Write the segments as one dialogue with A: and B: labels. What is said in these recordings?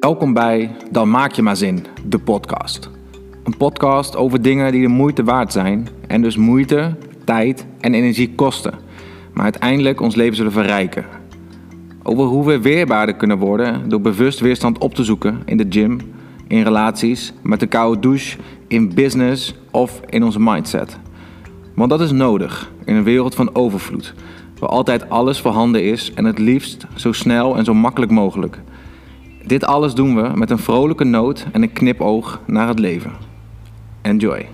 A: Welkom bij Dan Maak Je Maar Zin, de podcast. Een podcast over dingen die de moeite waard zijn en dus moeite, tijd en energie kosten, maar uiteindelijk ons leven zullen verrijken. Over hoe we weerbaarder kunnen worden door bewust weerstand op te zoeken in de gym, in relaties, met de koude douche, in business of in onze mindset. Want dat is nodig in een wereld van overvloed, waar altijd alles voorhanden is en het liefst zo snel en zo makkelijk mogelijk. Dit alles doen we met een vrolijke noot en een knipoog naar het leven. Enjoy.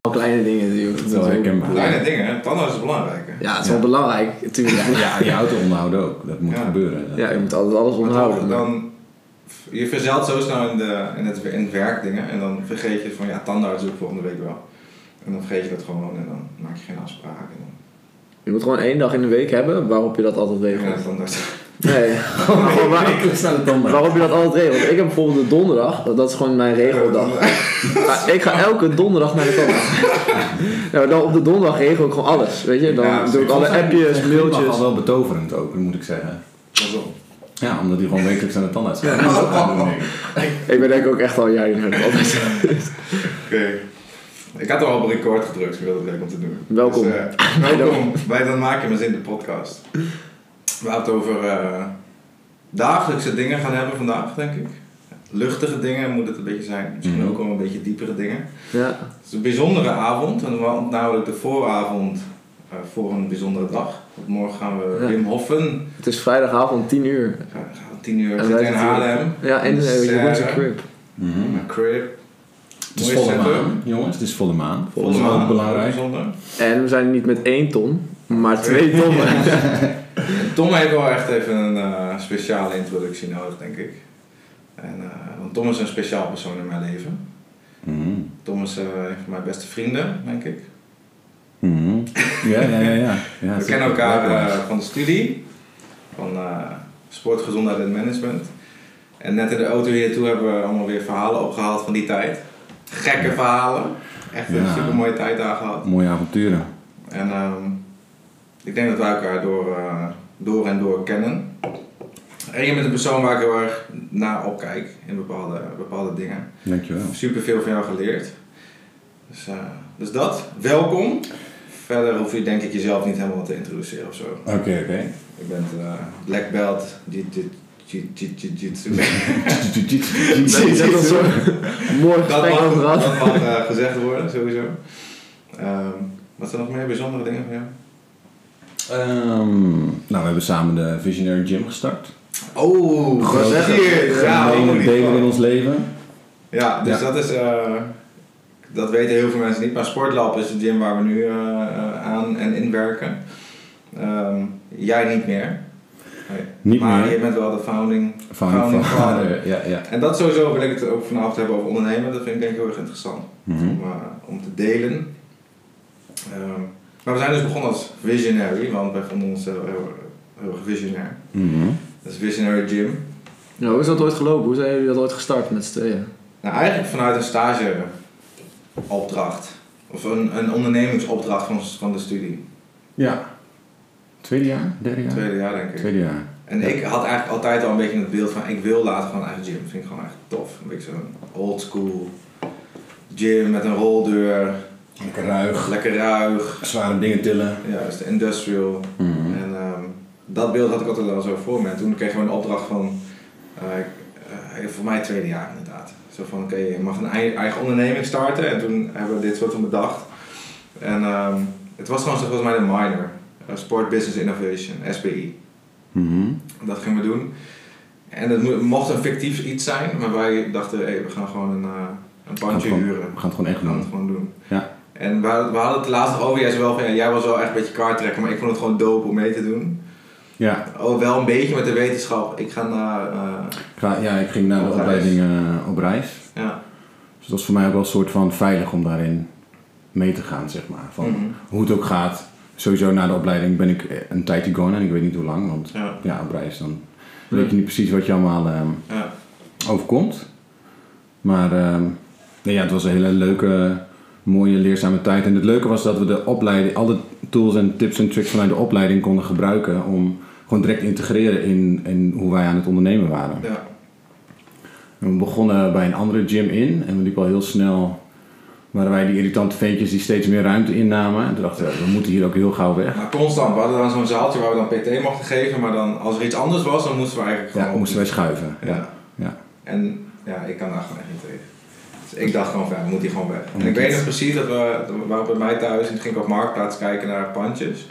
B: Al kleine dingen natuurlijk.
C: Dat is wel herkenbaar.
D: Kleine dingen, tandarts is belangrijk. hè?
B: Ja, het is wel belangrijk natuurlijk.
C: Ja, je auto onderhouden ook. Dat moet
D: Ja.
C: gebeuren. Dat-
B: Ja, je moet altijd alles onderhouden.
D: dan, dan, je verzeilt zo snel in, de, in, het, in het werk dingen en dan vergeet je van ja, tandarts doe ik volgende week wel. En dan vergeet je dat gewoon en dan maak je geen afspraken.
B: Je moet gewoon één dag in de week hebben waarop je dat altijd regelt.
D: de tandarts.
B: Nee, gewoon waar- waarop je dat altijd regelt. Ik heb bijvoorbeeld de donderdag, dat is gewoon mijn regeldag. Maar ik ga elke donderdag naar de tandarts. Nou, dan op de donderdag regel ik gewoon alles, weet je. Dan
D: Ja,
B: doe ik alle appjes,
C: is
B: mailtjes.
C: al wel betoverend ook, moet ik zeggen.
D: Pas op.
C: Ja, omdat hij gewoon wekelijks naar de tandarts gaat. Dat. Ik
B: ben denk ik ook echt al jaren naar de tandarts.
D: Oké. Ik had al op record gedrukt, ik wilde het leuk om te doen.
B: Welkom.
D: Dus, eh, welkom bij Dan Maak Je Maar Zin, de podcast. We gaan het over eh, dagelijkse dingen gaan hebben vandaag, denk ik. Luchtige dingen moet het een beetje zijn. Misschien
C: Mhm.
D: ook wel een beetje diepere dingen.
B: Ja,
D: Het is een bijzondere avond, en wa- namelijk de vooravond eh, voor een bijzondere dag. Want morgen gaan we
B: Ja.
D: Wim Hoffen,
B: het is vrijdagavond 10 uur.
D: tien uur
B: En
D: zitten in Haarlem.
B: Ja, in de
D: Serre,
B: Jeroense crib.
C: Mhm.
D: Mijn crib.
C: Het is volle maan, jongens. Het is volle maan.
D: Volle
C: Dat is
D: maan,
C: ook belangrijk.
B: En we zijn niet met één ton, maar twee tonnen.
D: Tom heeft wel echt even een eh, speciale introductie nodig, denk ik. En, eh, want Tom is een speciaal persoon in mijn leven.
C: Mhm.
D: Tom is eh, een van mijn beste vrienden, denk ik.
C: Mhm. Ja, ja, ja. ja. ja
D: We kennen elkaar van de studie, van eh sport, gezondheid en management. En net in de auto hier naartoe hebben we allemaal weer verhalen opgehaald van die tijd. Gekke verhalen. Echt een super mooie tijd daar gehad.
C: Mooie avonturen.
D: En ehm, ik denk dat wij elkaar door, eh, door en door kennen. En je bent een persoon waar ik heel erg naar opkijk in bepaalde, bepaalde dingen.
C: Dankjewel.
D: Super veel van jou geleerd. Dus, eh, dus dat, welkom. Verder hoef je denk ik jezelf niet helemaal te introduceren of zo.
C: Oké, oké.
D: Je bent eh, black belt, jit- jit- jit- jit- jitsu.
B: Dat was zo mooi
D: Dat
B: gesprek
D: mag, dat eh, gezegd worden, sowieso. Ehm, wat zijn nog meer bijzondere dingen van jou?
C: Ehm, nou, we hebben samen de Visionary Gym gestart.
D: Oh,
B: gezellig.
D: Ja,
C: een delen in ons leven.
D: Ja, dus
C: Ja.
D: dat is. eh, dat weten heel veel mensen niet, maar Sportlab is de gym waar we nu eh, eh, aan en in werken. Ehm, jij niet meer. Nee.
C: Niet
D: maar
C: meer.
D: je bent wel de founding,
C: Founding
D: founding father.
C: father. Ja, ja.
D: En dat sowieso wil ik het ook vanavond hebben over ondernemen. Dat vind ik denk ik heel erg interessant
C: Mhm.
D: om, eh, om te delen. Ehm, maar we zijn dus begonnen als visionary, want wij vonden ons heel, heel, heel erg visionair.
C: Mhm.
D: Dat is Visionary Gym.
B: Ja, hoe is dat ooit gelopen? Hoe zijn jullie dat ooit gestart met z'n tweeën?
D: Nou, eigenlijk vanuit een stageopdracht. Of een, een ondernemingsopdracht van, van de studie.
C: Ja. Tweede jaar? Derde jaar?
D: Tweede jaar denk ik.
C: Tweede jaar.
D: En ik had eigenlijk altijd al een beetje het beeld van ik wil later gewoon een eigen gym. Dat vind ik gewoon echt tof. Een beetje zo'n old school gym met een roldeur.
C: Lekker ruig.
D: Lekker ruig.
C: Zware dingen tillen.
D: Juist, industrial.
C: Mhm.
D: En ehm, dat beeld had ik altijd wel zo voor me. En toen kreeg ik een opdracht van, eh, eh, voor mij tweede jaar inderdaad. Zo van, oké, je mag een ei- eigen onderneming starten. En toen hebben we dit soort van bedacht. En ehm, het was gewoon volgens mij een minor. Eh, Sport Business Innovation, SBI.
C: Mhm.
D: Dat gingen we doen. En het mo- mocht een fictief iets zijn, maar wij dachten, hey, we gaan gewoon een, uh, een pandje huren.
C: We gaan het gewoon echt
D: We gaan
C: doen.
D: het gewoon doen.
C: Ja.
D: En we, hadden- we hadden het laatst over, jij wel van, ja, jij was wel echt een beetje kaarttrekker, maar ik vond het gewoon dope om mee te doen.
C: Ja.
D: Oh, wel een beetje met de wetenschap. Ik ga naar, eh,
C: Ik ga, ja, ik ging naar de opleiding op reis.
D: ja.
C: Dus dat was voor mij ook wel een soort van veilig om daarin mee te gaan, zeg maar. Van
D: Mhm.
C: hoe het ook gaat. Sowieso na de opleiding ben ik eh, een tijdje gone en ik weet niet hoe lang. Want
D: Ja.
C: ja, op reis dan weet je niet precies wat je allemaal ehm,
D: Ja.
C: overkomt. Maar ehm, nee, ja, het was een hele leuke, mooie, leerzame tijd. En het leuke was dat we de opleiding, alle tools en tips en tricks vanuit de opleiding konden gebruiken om gewoon direct te integreren in, in hoe wij aan het ondernemen waren.
D: Ja.
C: En we begonnen bij een andere gym in en we liepen al heel snel, waren wij die irritante ventjes die steeds meer ruimte innamen. En toen dachten we, we moeten hier ook heel gauw weg.
D: Maar constant, we hadden dan zo'n zaaltje waar we dan PT mochten geven, maar dan als er iets anders was, dan moesten we eigenlijk gewoon...
C: Ja, moesten wij schuiven.
D: Ja.
C: Ja. Ja.
D: En ja, ik kan daar gewoon echt niet tegen. Dus ik dacht gewoon van, ja, we moeten hier gewoon weg. En ik weet nog precies dat we, we waren bij mij thuis en toen ging ik op Marktplaats kijken naar pandjes.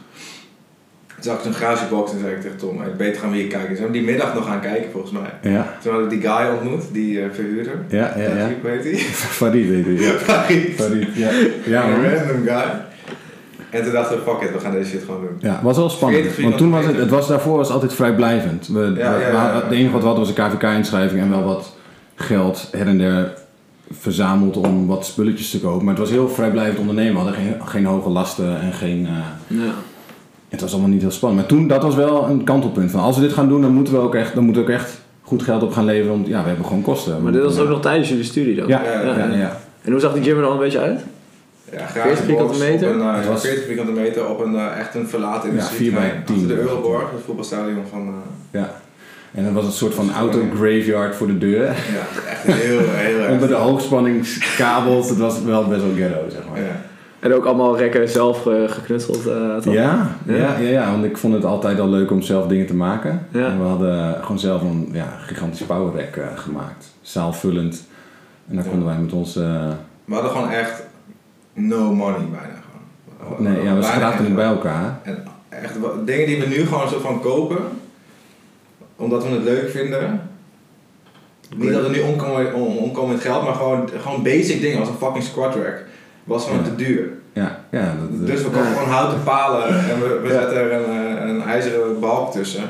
D: Zag ik zo'n garagebox en zei ik tegen Tom, beter gaan we hier kijken. Dus we hebben die middag nog gaan kijken volgens mij.
C: Ja,
D: Toen hadden we die guy ontmoet, die eh, verhuurder.
C: ja, ja. ja.
D: Ik weet die.
C: Farid heet hij, ja. Farid, ja. Ja,
D: een random guy. En toen dachten we, fuck it, we gaan deze shit gewoon doen.
C: Ja, het was wel spannend.
D: 40
C: Want toen was het, het was, daarvoor was het altijd vrijblijvend. We,
D: Ja,
C: we-
D: ja, ja,
C: we hadden-
D: ja.
C: Het enige wat we hadden was een KVK-inschrijving en wel wat geld her en der verzameld om wat spulletjes te kopen. Maar het was heel vrijblijvend ondernemen. We hadden geen, geen hoge lasten en geen... eh,
B: Ja.
C: Het was allemaal niet heel spannend. Maar toen, dat was wel een kantelpunt. Van als we dit gaan doen, dan moeten we ook echt, dan moeten we ook echt goed geld op gaan leveren. Want ja, we hebben gewoon kosten.
B: Maar dit was ook nog tijdens jullie studie dan?
C: Ja,
D: Ja,
C: ja,
D: ja,
C: ja. ja.
B: En hoe zag die gym er dan een beetje uit?
D: Ja,
B: 40 vierkante meter?
D: Een, eh,
C: Het was-
D: 40 vierkante meter op een echt een verlaten
C: Ja, vier bij
D: industrieterrein.
C: tien.
D: Achter de Euroborg, het voetbalstadion van... eh,
C: ja. En dan was het een soort van auto graveyard voor de deur.
D: ja, echt heel, heel erg.
C: Onder de hoogspanningskabels. Het was wel best wel ghetto, zeg maar.
D: Ja.
B: En ook allemaal rekken zelf eh, geknutseld? eh, toch?
C: Ja, ja.
B: Ja.
C: Ja, want ik vond het altijd al leuk om zelf dingen te maken.
B: Ja.
C: En we hadden gewoon zelf een ja, gigantisch power rack eh, gemaakt. Zaalvullend. En daar
D: Ja.
C: konden wij met ons... eh,
D: We hadden gewoon echt no money bijna. Gewoon.
C: nee, ja, we schraapten het bij elkaar.
D: En echt dingen die we nu gewoon zo van kopen, omdat we het leuk vinden. Niet dat we nu omkomen, om, omkomen met geld, maar gewoon, gewoon basic dingen als een fucking squat rack. Was gewoon
C: Ja.
D: te duur.
C: Ja, ja. Dat, eh,
D: Dus we kopen
B: Ja.
D: gewoon houten palen en we, we
C: Ja.
D: zetten er een, eh, een ijzeren balk tussen.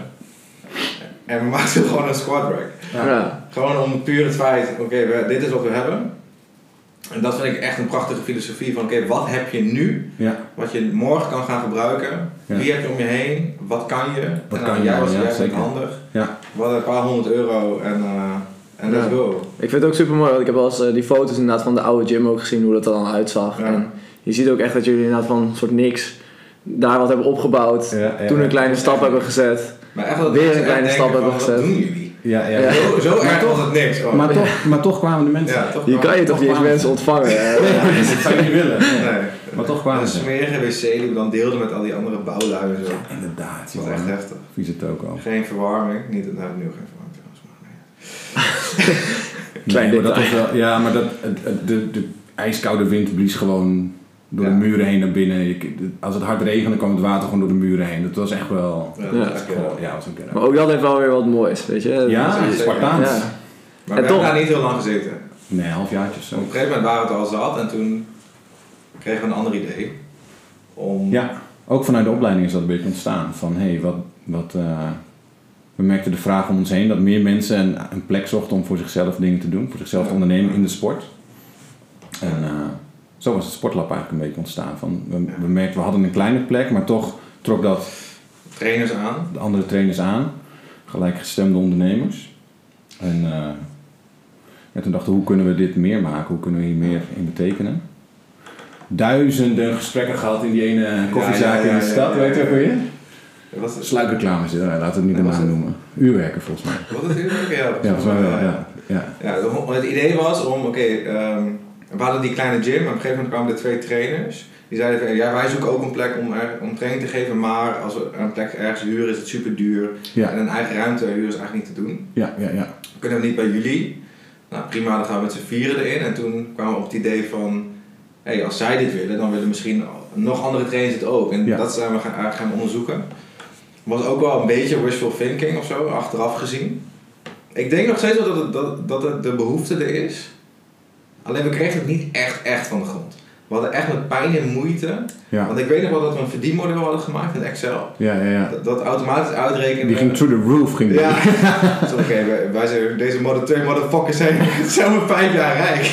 D: En we maakten gewoon een squat rack.
C: Ja.
B: Ja.
D: Gewoon om puur het feit, oké, dit is wat we hebben. En dat vind ik echt een prachtige filosofie van, oké, wat heb je nu,
C: ja.
D: wat je morgen kan gaan gebruiken?
C: Ja.
D: Wie heb je om je heen? Wat kan je?
C: Wat
D: En
C: kan
D: dan,
C: je,
D: jij was
C: ja,
D: jij handig.
C: Ja.
D: We hadden een paar honderd euro en, eh en let's
B: Ja.
D: go.
B: Ik vind het ook super mooi, want ik heb wel eens eh, die foto's inderdaad van de oude gym ook gezien, hoe dat er dan uitzag.
D: Ja.
B: En je ziet ook echt dat jullie inderdaad van een soort niks daar wat hebben opgebouwd.
C: Ja, ja,
B: toen
C: ja.
B: een kleine stap hebben gezet.
D: Maar echt dat
B: Weer een kleine stap hebben
D: van,
B: gezet.
D: Wat doen jullie?
C: Ja, ja.
B: Ja.
D: Zo, zo
C: Maar
D: erg
C: toch-
D: was het niks. gewoon.
C: Maar, toch, maar toch kwamen de mensen.
D: ja,
B: Je kan je toch niet eens mensen ontvangen. hè?
C: dat zou je niet willen.
D: Nee.
C: Maar toch kwamen
D: Een
C: ze.
D: smerige wc die we dan deelden met al die andere bouwlui en zo.
C: Inderdaad,
D: Dat was echt heftig.
C: Vieze toko.
D: Geen verwarming. Niet, nou, nu geen verwarming.
B: Klein
C: Nee, maar dat
B: detail.
C: was wel, ja, maar dat, de, de ijskoude wind blies gewoon door
D: Ja.
C: de muren heen naar binnen. Als het hard regende kwam het water gewoon door de muren heen. Dat was echt wel...
D: Ja, dat echt, eh,
C: Ja, was ook
B: Maar ook dat heeft wel weer wat moois, weet je.
C: Ja. Spartaans.
B: Ja.
D: Maar
B: En
D: we
B: toch-
D: hebben daar niet heel lang gezeten.
C: Nee, een halfjaartje of zo.
D: Op een gegeven moment waren we het al zat en toen kregen we een ander idee. Om,
C: Ja, ook vanuit de opleiding is dat een beetje ontstaan. Van hé, hey, wat, wat, eh, we merkten de vraag om ons heen dat meer mensen een, een plek zochten om voor zichzelf dingen te doen, voor zichzelf te ondernemen in de sport. En eh, zo was het sportlab eigenlijk een beetje ontstaan. Van, we, we merkten, we hadden een kleine plek, maar toch trok dat
D: trainers aan.
C: de andere trainers aan, gelijkgestemde ondernemers. En eh, ja, toen dachten we, hoe kunnen we dit meer maken? Hoe kunnen we hier meer in betekenen? Duizenden gesprekken gehad in die ene koffiezaak
D: Ja, ja, ja,
C: in de stad, weet je
D: ja. Is,
C: Sluikreclames, ja, laten we het niet de naam
D: het?
C: noemen. Uurwerken volgens mij.
D: wat is dit? Ja,
C: Ja, volgens mij wel, ja. ja.
D: Het idee was om, oké, ehm, we hadden die kleine gym en op een gegeven moment kwamen er twee trainers. Die zeiden van, ja, wij zoeken ook een plek om, er, om training te geven, maar als we een plek ergens huren is het super duur.
C: Ja.
D: En een eigen ruimte huren is eigenlijk niet te doen.
C: Ja, ja, ja.
D: Kunnen we niet bij jullie? Nou prima, dan gaan we met z'n vieren erin. En toen kwamen we op het idee van, hé, als zij dit willen, dan willen misschien nog andere trainers het ook. En
C: Ja.
D: dat zijn we gaan, gaan onderzoeken. Was ook wel een beetje wishful thinking of zo, achteraf gezien. Ik denk nog steeds wel dat, het, dat, dat het de behoefte er is. Alleen we kregen het niet echt, echt van de grond. We hadden echt met pijn en moeite.
C: Ja,
D: Want ik weet nog wel dat we een verdienmodel hadden gemaakt in Excel.
C: ja, ja. ja.
D: Dat, dat automatisch uitrekenen.
C: Die ging through the roof, ging die.
D: Ja. Zo, Oké, wij, wij zijn deze Model 2 motherfuckers zijn maar vijf jaar rijk.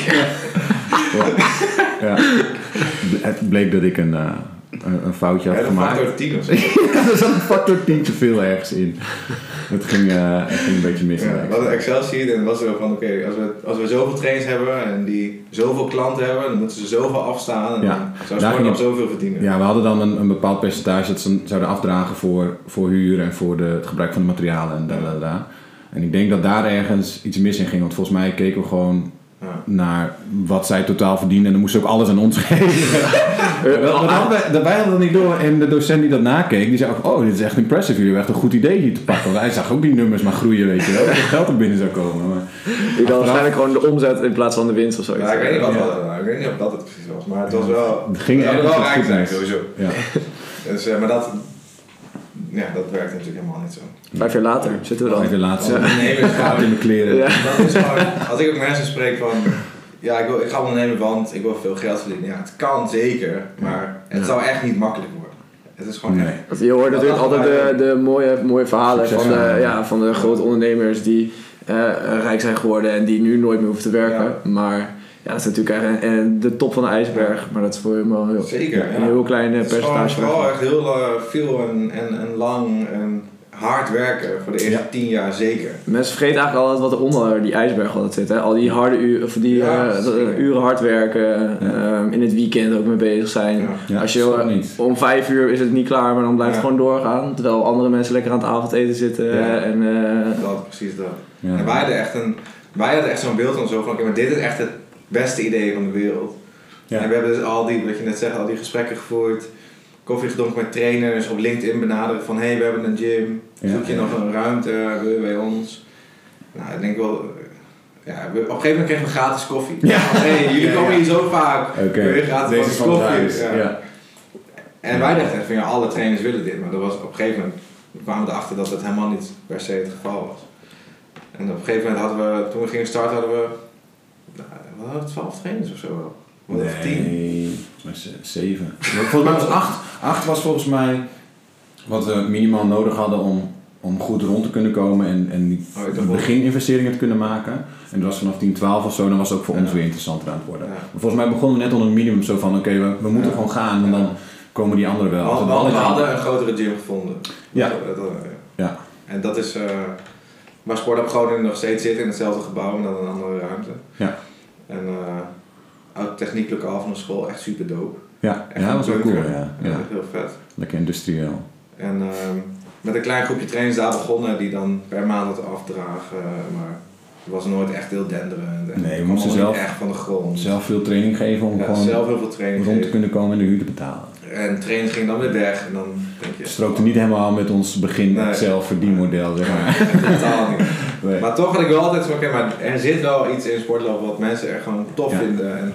C: Ja. Het bleek dat ik een, eh, een, een foutje had
D: Ja, dat
C: gemaakt.
D: factor 10 of zo.
C: er zat een factor 10 te veel ergens in. Het ging, eh, het ging een beetje mis.
D: Ja, hadden
C: Excel.
D: sheet en was zo van oké, als, we, als we zoveel trains hebben en die zoveel klanten hebben, dan moeten ze zoveel afstaan en
C: Ja,
D: dan zou ze op zoveel verdienen.
C: Ja, we hadden dan een, een bepaald percentage dat ze zouden afdragen voor, voor huur en voor de, het gebruik van de materialen en da, da, da. En ik denk dat daar ergens iets mis in ging, want volgens mij keken we gewoon. Naar wat zij totaal verdienen en dan moesten ze ook alles aan ons geven. Maar dat- maar dat hadden wij, dat wij hadden dat niet door en de docent die dat nakeek, die zei ook, oh dit is echt impressive, jullie hebben echt een goed idee hier te pakken. Want hij zag ook die nummers maar groeien, weet je wel, dat er geld er binnen zou komen. Maar,
B: Die dan waarschijnlijk gewoon de omzet in plaats van de winst of zo.
D: Ja, ik weet niet wat
C: Ja.
D: dat, ik weet niet of dat het precies was, maar het was wel.
C: Het ging ergens
D: wel
C: goed
D: zijn sowieso.
C: ja.
D: Dus, eh, maar dat, ja, dat werkt natuurlijk helemaal niet zo.
B: Vijf jaar later zitten we dan.
C: Laatste
D: Als ondernemer is
C: gaat in mijn kleren.
B: Ja.
D: dat is gewoon, als ik ook mensen spreek van, ja, ik, wil, ik ga ondernemen want ik wil veel geld verdienen. Ja, het kan zeker, maar het
B: Ja.
D: zou echt niet makkelijk worden. Het is gewoon
C: Nee.
D: echt.
B: Je hoort natuurlijk altijd de, de mooie, mooie verhalen van de, ja, van de grote ondernemers die eh, rijk zijn geworden en die nu nooit meer hoeven te werken. Maar ja, dat is natuurlijk echt een- een- de top van de ijsberg. Maar dat is voor helemaal heel,
D: Zeker, ja.
B: een heel klein eh,
D: Het
B: percentage.
D: vooral
B: weg.
D: echt heel eh, veel en, en, en lang en hard werken voor de eerste
C: Ja.
D: tien jaar zeker.
B: Mensen vergeten eigenlijk altijd wat er onder die ijsberg altijd zit. Hè? Al die harde uren, of die
D: Ja,
B: eh, uren hard werken, ehm, in het weekend ook mee bezig zijn.
D: Ja.
C: Ja,
B: Als je eh,
C: niet.
B: om vijf uur is het niet klaar, maar dan blijft het gewoon doorgaan. Terwijl andere mensen lekker aan het avondeten zitten.
D: Ja.
B: En, eh,
D: Dat, precies dat.
C: Ja.
D: En wij hadden echt, een, wij hadden echt zo'n beeld van zo van, oké, maar dit is echt het beste idee van de wereld.
C: Ja.
D: En we hebben dus al die, wat je net zegt, al die gesprekken gevoerd. Koffie gedronken met trainers, op LinkedIn benaderen van, hé, hey, we hebben een gym. Zoek je nog een ruimte, wil je bij ons? Nou, ik denk wel... Ja, we- op een gegeven moment kregen we gratis koffie.
C: Ja.
D: Hey, jullie komen hier zo vaak. Wil je gratis koffie? Ja. En wij dachten van, ja, alle trainers willen dit. Maar dat was op een gegeven moment kwamen we erachter dat het helemaal niet per se het geval was. En op een gegeven moment hadden we, toen we gingen starten, hadden we, nou, we hadden 12 trainers of zo wel. Tien.
C: Nee, volgens mij z- zeven. Volgens mij was acht. Acht was volgens mij wat we minimaal nodig hadden om, om goed rond te kunnen komen en, en die
D: Oh,
C: begininvesteringen te kunnen maken. En dat was vanaf 10, 12 of zo, dan was het ook voor ons weer interessanter aan het worden.
D: Ja.
C: Maar volgens mij begonnen we net onder een minimum zo van, oké, we, we moeten
D: Ja.
C: gewoon gaan,
D: Ja.
C: dan komen die anderen wel.
D: We
C: het
D: hadden, we
C: balletje-
D: hadden een grotere gym gevonden.
C: Ja.
D: Dat- dat- dat-
C: Ja.
D: En dat is, eh waar Sport op Groningen nog steeds zit, in hetzelfde gebouw, maar dan een andere ruimte.
C: Ja.
D: En uh, oud technieklokaal van de school, echt super dope.
C: Ja,
D: Echt
C: ja dat was ook cool. Ja.
D: Ja, heel vet.
C: Lekker industrieel.
D: En ehm, met een klein groepje trainers daar begonnen die dan per maand het afdragen. eh, maar het was nooit echt heel denderend. En
C: Nee, we moesten zelf-
D: echt van de grond.
C: Zelf veel training geven om
D: ja,
C: gewoon
D: zelf heel veel training
C: rond te kunnen komen en de huur te betalen.
D: En trainers gingen dan weer weg. En dan denk je...
C: Het strookte niet helemaal met ons begin
D: Nee.
C: zelfverdienmodel, zeg maar.
D: Totaal niet.
C: Nee.
D: Maar toch had ik wel altijd van, oké, maar er zit wel iets in sportlopen wat mensen er gewoon tof
C: Ja.
D: vinden. En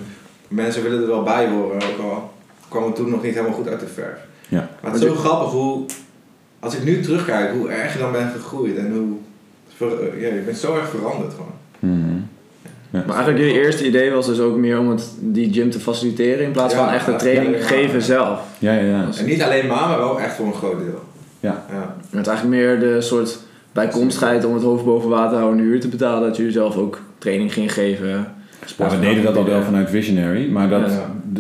D: mensen willen er wel bij horen, ook al kwam het toen nog niet helemaal goed uit de verf.
C: Ja.
D: Maar het is zo grappig hoe, als ik nu terugkijk, hoe erg je dan bent gegroeid en hoe, ver- ja, je bent zo erg veranderd gewoon.
C: Mhm. Ja.
B: Maar eigenlijk jullie eerste idee was dus ook meer om het, die gym te faciliteren in plaats
D: Ja,
B: van echt de
D: ja,
B: training
D: ja, ja.
B: geven zelf.
C: Ja, ja, ja.
D: En niet alleen maar, maar wel echt voor een groot deel.
C: Ja.
D: ja.
B: Het is eigenlijk meer de soort bijkomstigheid om het hoofd boven water te houden en huur te betalen, dat jullie zelf ook training ging geven.
C: Ja, we deden dat al wel vanuit Visionary, maar dat,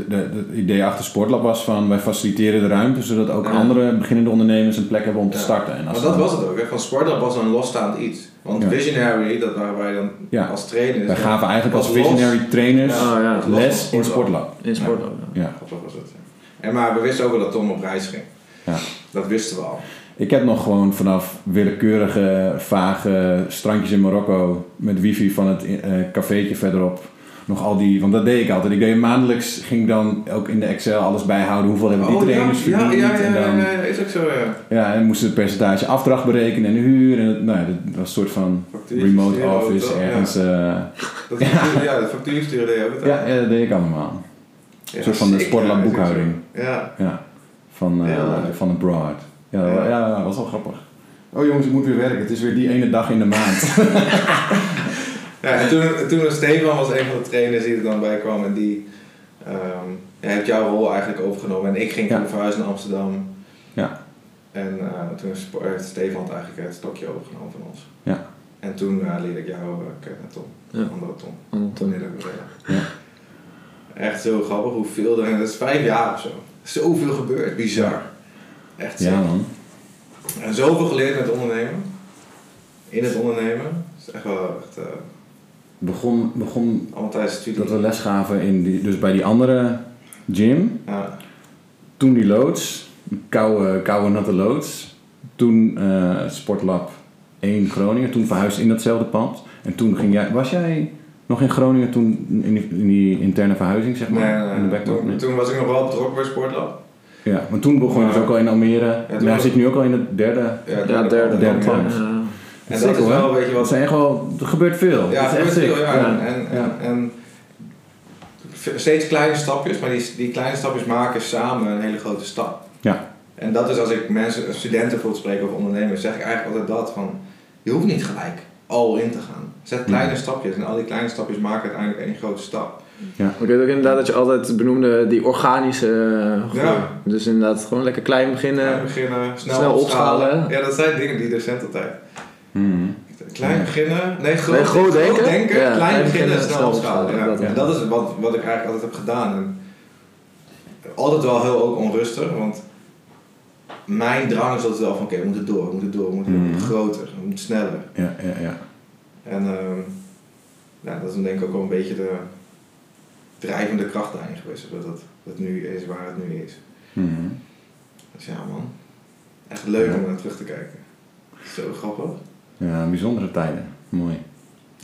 C: het idee achter Sportlab was van wij faciliteren de ruimte zodat ook
D: Ja.
C: andere beginnende ondernemers een plek hebben om te
D: Ja.
C: starten. En
D: Maar
C: als
D: dat
C: dan-
D: was het ook, hè. van Sportlab was een losstaand iets. Want
C: Ja.
D: Visionary, dat waren wij dan
C: Ja.
D: als trainers.
C: wij gaven eigenlijk als
D: los.
C: Visionary trainers
B: oh
C: les in
D: Sportlab.
C: Sportlab.
B: In sport ook. ja.
D: Was het. En maar we wisten ook wel dat Tom op reis ging.
C: Ja.
D: Dat wisten we al.
C: Ik heb nog gewoon vanaf willekeurige, vage strandjes in Marokko met wifi van het eh, cafeetje verderop. Nog al die, want dat deed ik altijd. Ik deed maandelijks, ging dan ook in de Excel alles bijhouden. Hoeveel hebben die
D: Oh,
C: trainers
D: ja,
C: verdiend?
D: ja, ja,
C: en dan,
D: ja, is ook zo, ja.
C: Ja, en moesten het percentage afdracht berekenen en de huur. En het, nou ja, dat was een soort van remote office ergens.
D: Ja,
C: Ja,
D: dat ja. sturen deed je ook.
C: ja, ja, dat deed ik allemaal. Een soort van de
D: ook
C: boekhouding.
D: Ja.
C: Ja, van, eh
D: leuk.
C: van het Broad. Ja, dat,
D: Ja.
C: ja. dat was wel grappig. Oh jongens, ik moet weer werken. Het is weer die ene dag in de maand.
D: ja, en toen, toen Stefan was een van de trainers die er dan bij kwam en die ehm, ja, heeft jouw rol eigenlijk overgenomen. En ik ging toen verhuizen naar Amsterdam.
C: Ja.
D: En eh, toen heeft Stefan het eigenlijk het stokje overgenomen van ons.
C: Ja.
D: En toen eh, leerde ik jou uh, kennen, Tom.
B: Ja.
D: Andere Tom.
B: Andere Tom.
C: Ja.
D: Echt zo grappig hoeveel er, dat is vijf jaar of zo. Zoveel gebeurd, bizar. Echt
C: Ja, man.
D: En zoveel geleerd met ondernemen. In het ondernemen. Dat is echt wel echt, eh,
C: Begon, begon dat we les gaven in die, dus bij die andere gym.
D: Ja.
C: Toen die loods, koude, koude natte loods. Toen eh, Sportlab 1 Groningen. Toen verhuisd in datzelfde pand. En toen ging jij, was jij nog in Groningen toen in die, in die interne verhuizing, zeg maar?
D: Nee, nee,
C: in de?
D: Toen, toen was ik nog wel betrokken bij Sportlab.
C: Ja, maar toen begon je dus ook al in Almere. hij
D: was-
C: zit nu ook al in het derde.
B: Ja, derde.
C: derde pand.
B: Ja.
D: En dat is wel, weet je wat...
C: zijn wel, er gebeurt veel.
D: Ja,
C: echt
D: gebeurt veel, ja.
C: Ja.
D: En, en,
C: Ja.
D: en, en steeds kleine stapjes, maar die, die kleine stapjes maken samen een hele grote stap.
C: Ja.
D: En dat is als ik mensen, studenten bijvoorbeeld spreek over ondernemers, zeg ik eigenlijk altijd dat van, je hoeft niet gelijk al in te gaan. Zet kleine stapjes en al die kleine stapjes maken uiteindelijk één grote stap.
B: Maar ik weet ook inderdaad dat je altijd benoemde die organische eh, groei.
D: Ja.
B: Dus inderdaad gewoon lekker klein beginnen.
D: Klein beginnen, snel,
B: snel
D: opschalen.
B: opschalen.
D: Ja, dat zijn dingen die docent altijd.
C: Mhm.
D: Klein beginnen, nee, groot,
B: Nee, groot denken. Ja,
D: klein,
B: klein
D: beginnen,
B: beginnen,
D: snel
B: snel
D: opschalen.
B: opschalen,
D: Ja.
B: dat, ja.
D: En dat is wat, wat ik eigenlijk altijd heb gedaan. En altijd wel heel ook onrustig, want mijn drang is altijd wel van oké, we moeten door, we moeten door, we moeten
C: Mhm.
D: groter, we moeten sneller.
C: Ja, ja, ja.
D: En ehm, ja, dat is dan denk ik ook wel een beetje de drijvende kracht daarin geweest, dat het, dat nu is waar het nu is.
C: Mhm.
D: Dus ja man, echt leuk
C: Ja.
D: om naar terug te kijken. Zo grappig.
C: Ja, bijzondere tijden. Mooi.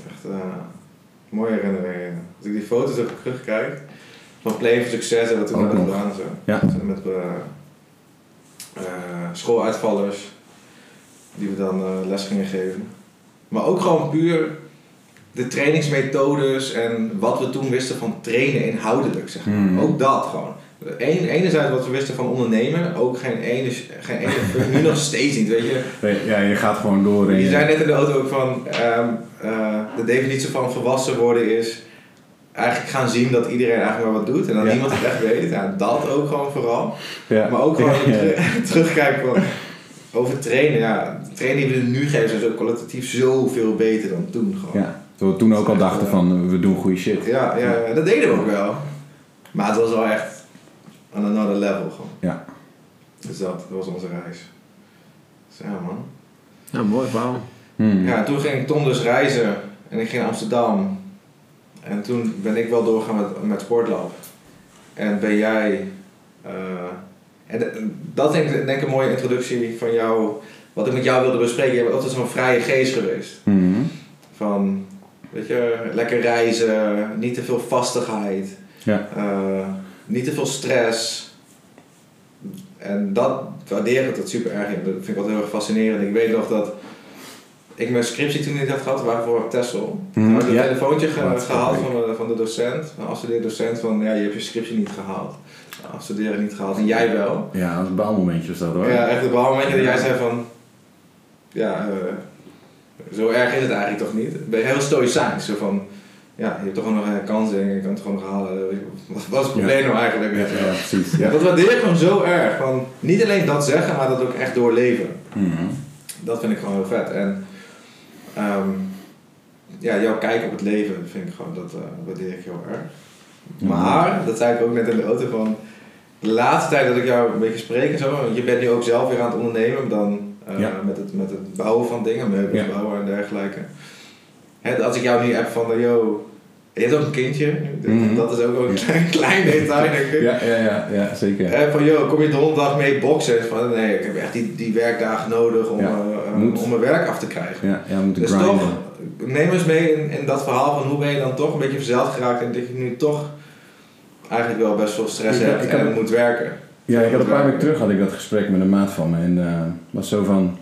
D: Echt uh, mooie herinneringen. Als ik die foto's ook terugkijk van Play for Success hebben we toen
C: Ook
D: gedaan. Zo.
C: Ja.
D: Zo Met eh, schooluitvallers die we dan les gingen geven. Maar ook gewoon puur de trainingsmethodes en wat we toen wisten van trainen inhoudelijk. Zeg maar.
C: Mhm.
D: Ook dat gewoon. Eén, enerzijds wat we wisten van ondernemen, ook geen ene, geen ene nu nog steeds niet, weet je.
C: Nee, Ja, je gaat gewoon door. En
D: Je zei net in de auto ook van ehm, eh, de definitie van volwassen worden is eigenlijk gaan zien dat iedereen eigenlijk maar wat doet en dat
C: Ja.
D: niemand het echt weet. Ja, dat ook gewoon vooral.
C: ja.
D: Maar ook gewoon terugkijken van over trainen. Ja, de training die we nu geven is ook kwalitatief zoveel beter dan toen gewoon.
C: Ja, we toen ook al dachten van eh, we doen goede shit.
D: Ja, ja, ja, dat deden we ook wel. Maar het was wel echt on another level gewoon.
C: Ja.
D: Dus dat, dat was onze reis. Dus ja man.
B: Ja, mooi verhaal.
C: Mhm.
D: Ja, toen ging Tom dus reizen en ik ging naar Amsterdam. En toen ben ik wel doorgaan met, met Sportlab. En ben jij... eh, en de- dat denk ik denk ik een mooie introductie van jou. Wat ik met jou wilde bespreken. Je bent altijd zo'n vrije geest geweest.
C: Mhm.
D: Van, weet je, lekker reizen, niet te veel vastigheid.
C: Ja.
D: eh, niet te veel stress. En dat waardeer ik dat super erg in. Dat vind ik altijd heel erg fascinerend. Ik weet nog dat ik mijn scriptie toen niet had gehad, waren voor Tessel.
C: Mhm,
D: Toen had ik een telefoontje ge-
C: Wat
D: gehaald van de, van de docent. Een afstudeerdocent van, ja, je hebt je scriptie niet gehaald. Afstuderen niet gehaald. En jij wel.
C: Ja, dat is een baalmomentje was dat hoor.
D: Ja, echt een moment dat jij zei van... Ja, eh, zo erg is het eigenlijk toch niet. Ben je heel stoïcijns. Zo van... Ja, je hebt toch nog een kans en je kan het gewoon nog halen. Wat wat is het probleem
C: Ja.
D: nou eigenlijk?
C: Ja, ja, precies.
D: Ja, dat waardeer ik gewoon zo erg. Van, niet alleen dat zeggen, maar dat ook echt doorleven.
C: Mhm.
D: Dat vind ik gewoon heel vet. En ehm, ja, jouw kijk op het leven vind ik gewoon, dat eh, waardeer ik heel erg. Maar, dat zei ik ook net in de auto van, de laatste tijd dat ik jou een beetje spreek en zo, je bent nu ook zelf weer aan het ondernemen dan eh,
C: Ja.
D: met, het, met het bouwen van dingen, meubels
C: Ja.
D: bouwen en dergelijke. Hè, als ik jou nu app van, eh, yo, je hebt ook een kindje,
C: Mhm.
D: dat is ook een klein, klein detail denk ik.
C: Ja, ja, ja, ja, zeker.
D: Hè, van joh, kom je donderdag mee boksen? Van nee, ik heb echt die, die werkdagen nodig om,
C: Ja,
D: eh, eh,
C: moet.
D: om mijn werk af te krijgen.
C: Ja, ja we moeten
D: Dus
C: grinden.
D: toch, neem eens mee in, in dat verhaal van hoe ben je dan toch een beetje verzeld geraakt en dat je nu toch eigenlijk wel best veel stress
C: Ik-
D: hebt
C: ik
D: en
C: heb-
D: moet werken.
C: Ja, ik had een paar weken terug had ik dat gesprek met een maat van me. En eh was zo van...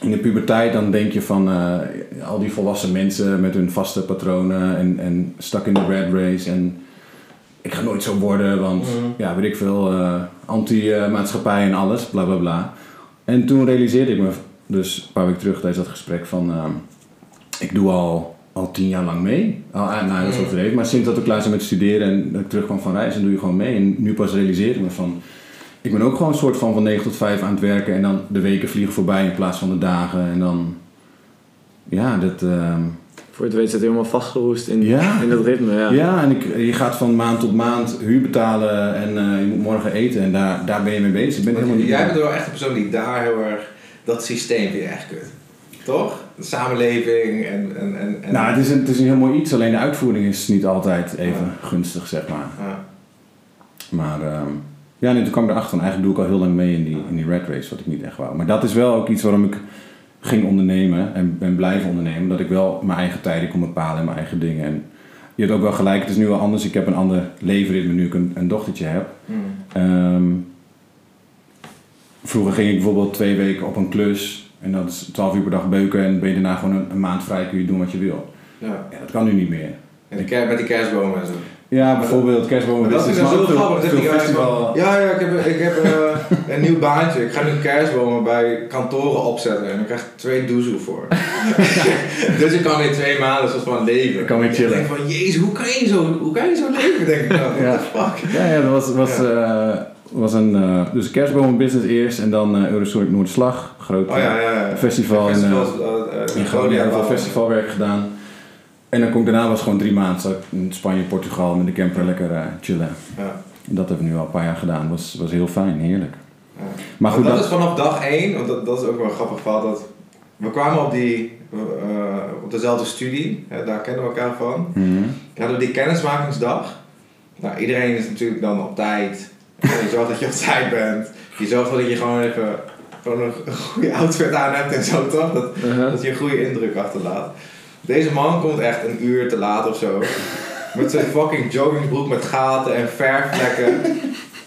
C: In de puberteit dan denk je van eh, al die volwassen mensen met hun vaste patronen en, en stuck in the red race. En ik ga nooit zo worden, want
D: Mhm.
C: ja, weet ik veel, eh, anti-maatschappij en alles, bla bla bla. En toen realiseerde ik me, dus een paar weken terug tijdens dat gesprek, van ik doe al, al tien jaar lang mee. Al, nou, dat is
D: Mhm.
C: overdreven, maar sinds dat ik klaar ben met studeren en dat ik terugkwam van reizen, doe je gewoon mee. En nu pas realiseer ik me van, ik ben ook gewoon een soort van van 9 tot 5 aan het werken en dan de weken vliegen voorbij in plaats van de dagen. En dan, ja, dat, ehm,
B: Voor je het weet zit helemaal vastgeroest in,
C: Ja.
B: in dat ritme. Ja.
C: Ja, en ik, je gaat van maand tot maand huur betalen en eh, je moet morgen eten en daar, daar ben je mee bezig. Ik ben helemaal niet...
D: Jij bent wel echt een persoon die daar heel erg dat systeem vind je echt kut. Toch? De samenleving en. en, en, en
C: Nou, het is, een, het is een heel mooi iets, alleen de uitvoering is niet altijd even gunstig, zeg maar.
D: Ja.
C: Maar ehm, ja, nee, toen kwam ik erachter van eigenlijk doe ik al heel lang mee in die, in die red race, wat ik niet echt wou. Maar dat is wel ook iets waarom ik ging ondernemen en ben blijven ondernemen. Dat ik wel mijn eigen tijden kon bepalen en mijn eigen dingen. En je hebt ook wel gelijk, het is nu wel anders. Ik heb een ander levenritme nu ik een, een dochtertje heb.
D: Hmm.
C: Ehm, vroeger ging ik bijvoorbeeld twee weken op een klus en dat is 12 uur per dag beuken en ben je daarna gewoon een, een maand vrij kun je doen wat je wil.
D: Ja.
C: Ja, dat kan nu niet meer.
D: En met die kerstbomen en zo.
C: Ja, bijvoorbeeld kerstbomen.
D: Maar dat is
C: business,
D: dan zo grappig.
C: veel- festival.
D: ja, ja, ik heb, ik heb eh, een nieuw baantje. Ik ga nu kerstbomen bij kantoren opzetten en ik krijg twee doezoe voor. dus ik kan in twee maanden soort van leven.
C: Ik kan weer chillen.
D: Ik denk van, jezus, hoe kan je zo, hoe kan je zo leven? Denk ik dan.
C: Ja.
D: What the fuck?
C: Ja, ja, dat was, was, eh, was een eh, dus kerstbomenbusiness eerst en dan eh Eurosonic Noorderslag, groot
D: Oh ja, ja, ja.
C: festival in, in Groningen, heel veel festivalwerk gedaan. En dan kom ik daarna was gewoon drie maanden in Spanje, Portugal met de camper lekker eh, chillen.
D: Ja.
C: Dat hebben we nu al een paar jaar gedaan. Was, was heel fijn, heerlijk.
D: Ja.
C: Maar goed,
D: dat,
C: dat,
D: is vanaf dag één, want dat, dat is ook wel een grappig verhaal. Dat we kwamen op, die, eh, op dezelfde studie, hè, daar kennen we elkaar van.
C: Mhm.
D: We hadden die kennismakingsdag. Nou, iedereen is natuurlijk dan op tijd. Je zorgt dat je op tijd bent. Je zorgt dat je gewoon even gewoon een, een goede outfit aan hebt en zo toch? Dat,
B: Uh-huh.
D: dat je een goede indruk achterlaat. Deze man komt echt een uur te laat of zo. Met zijn fucking joggingbroek met gaten en verfvlekken.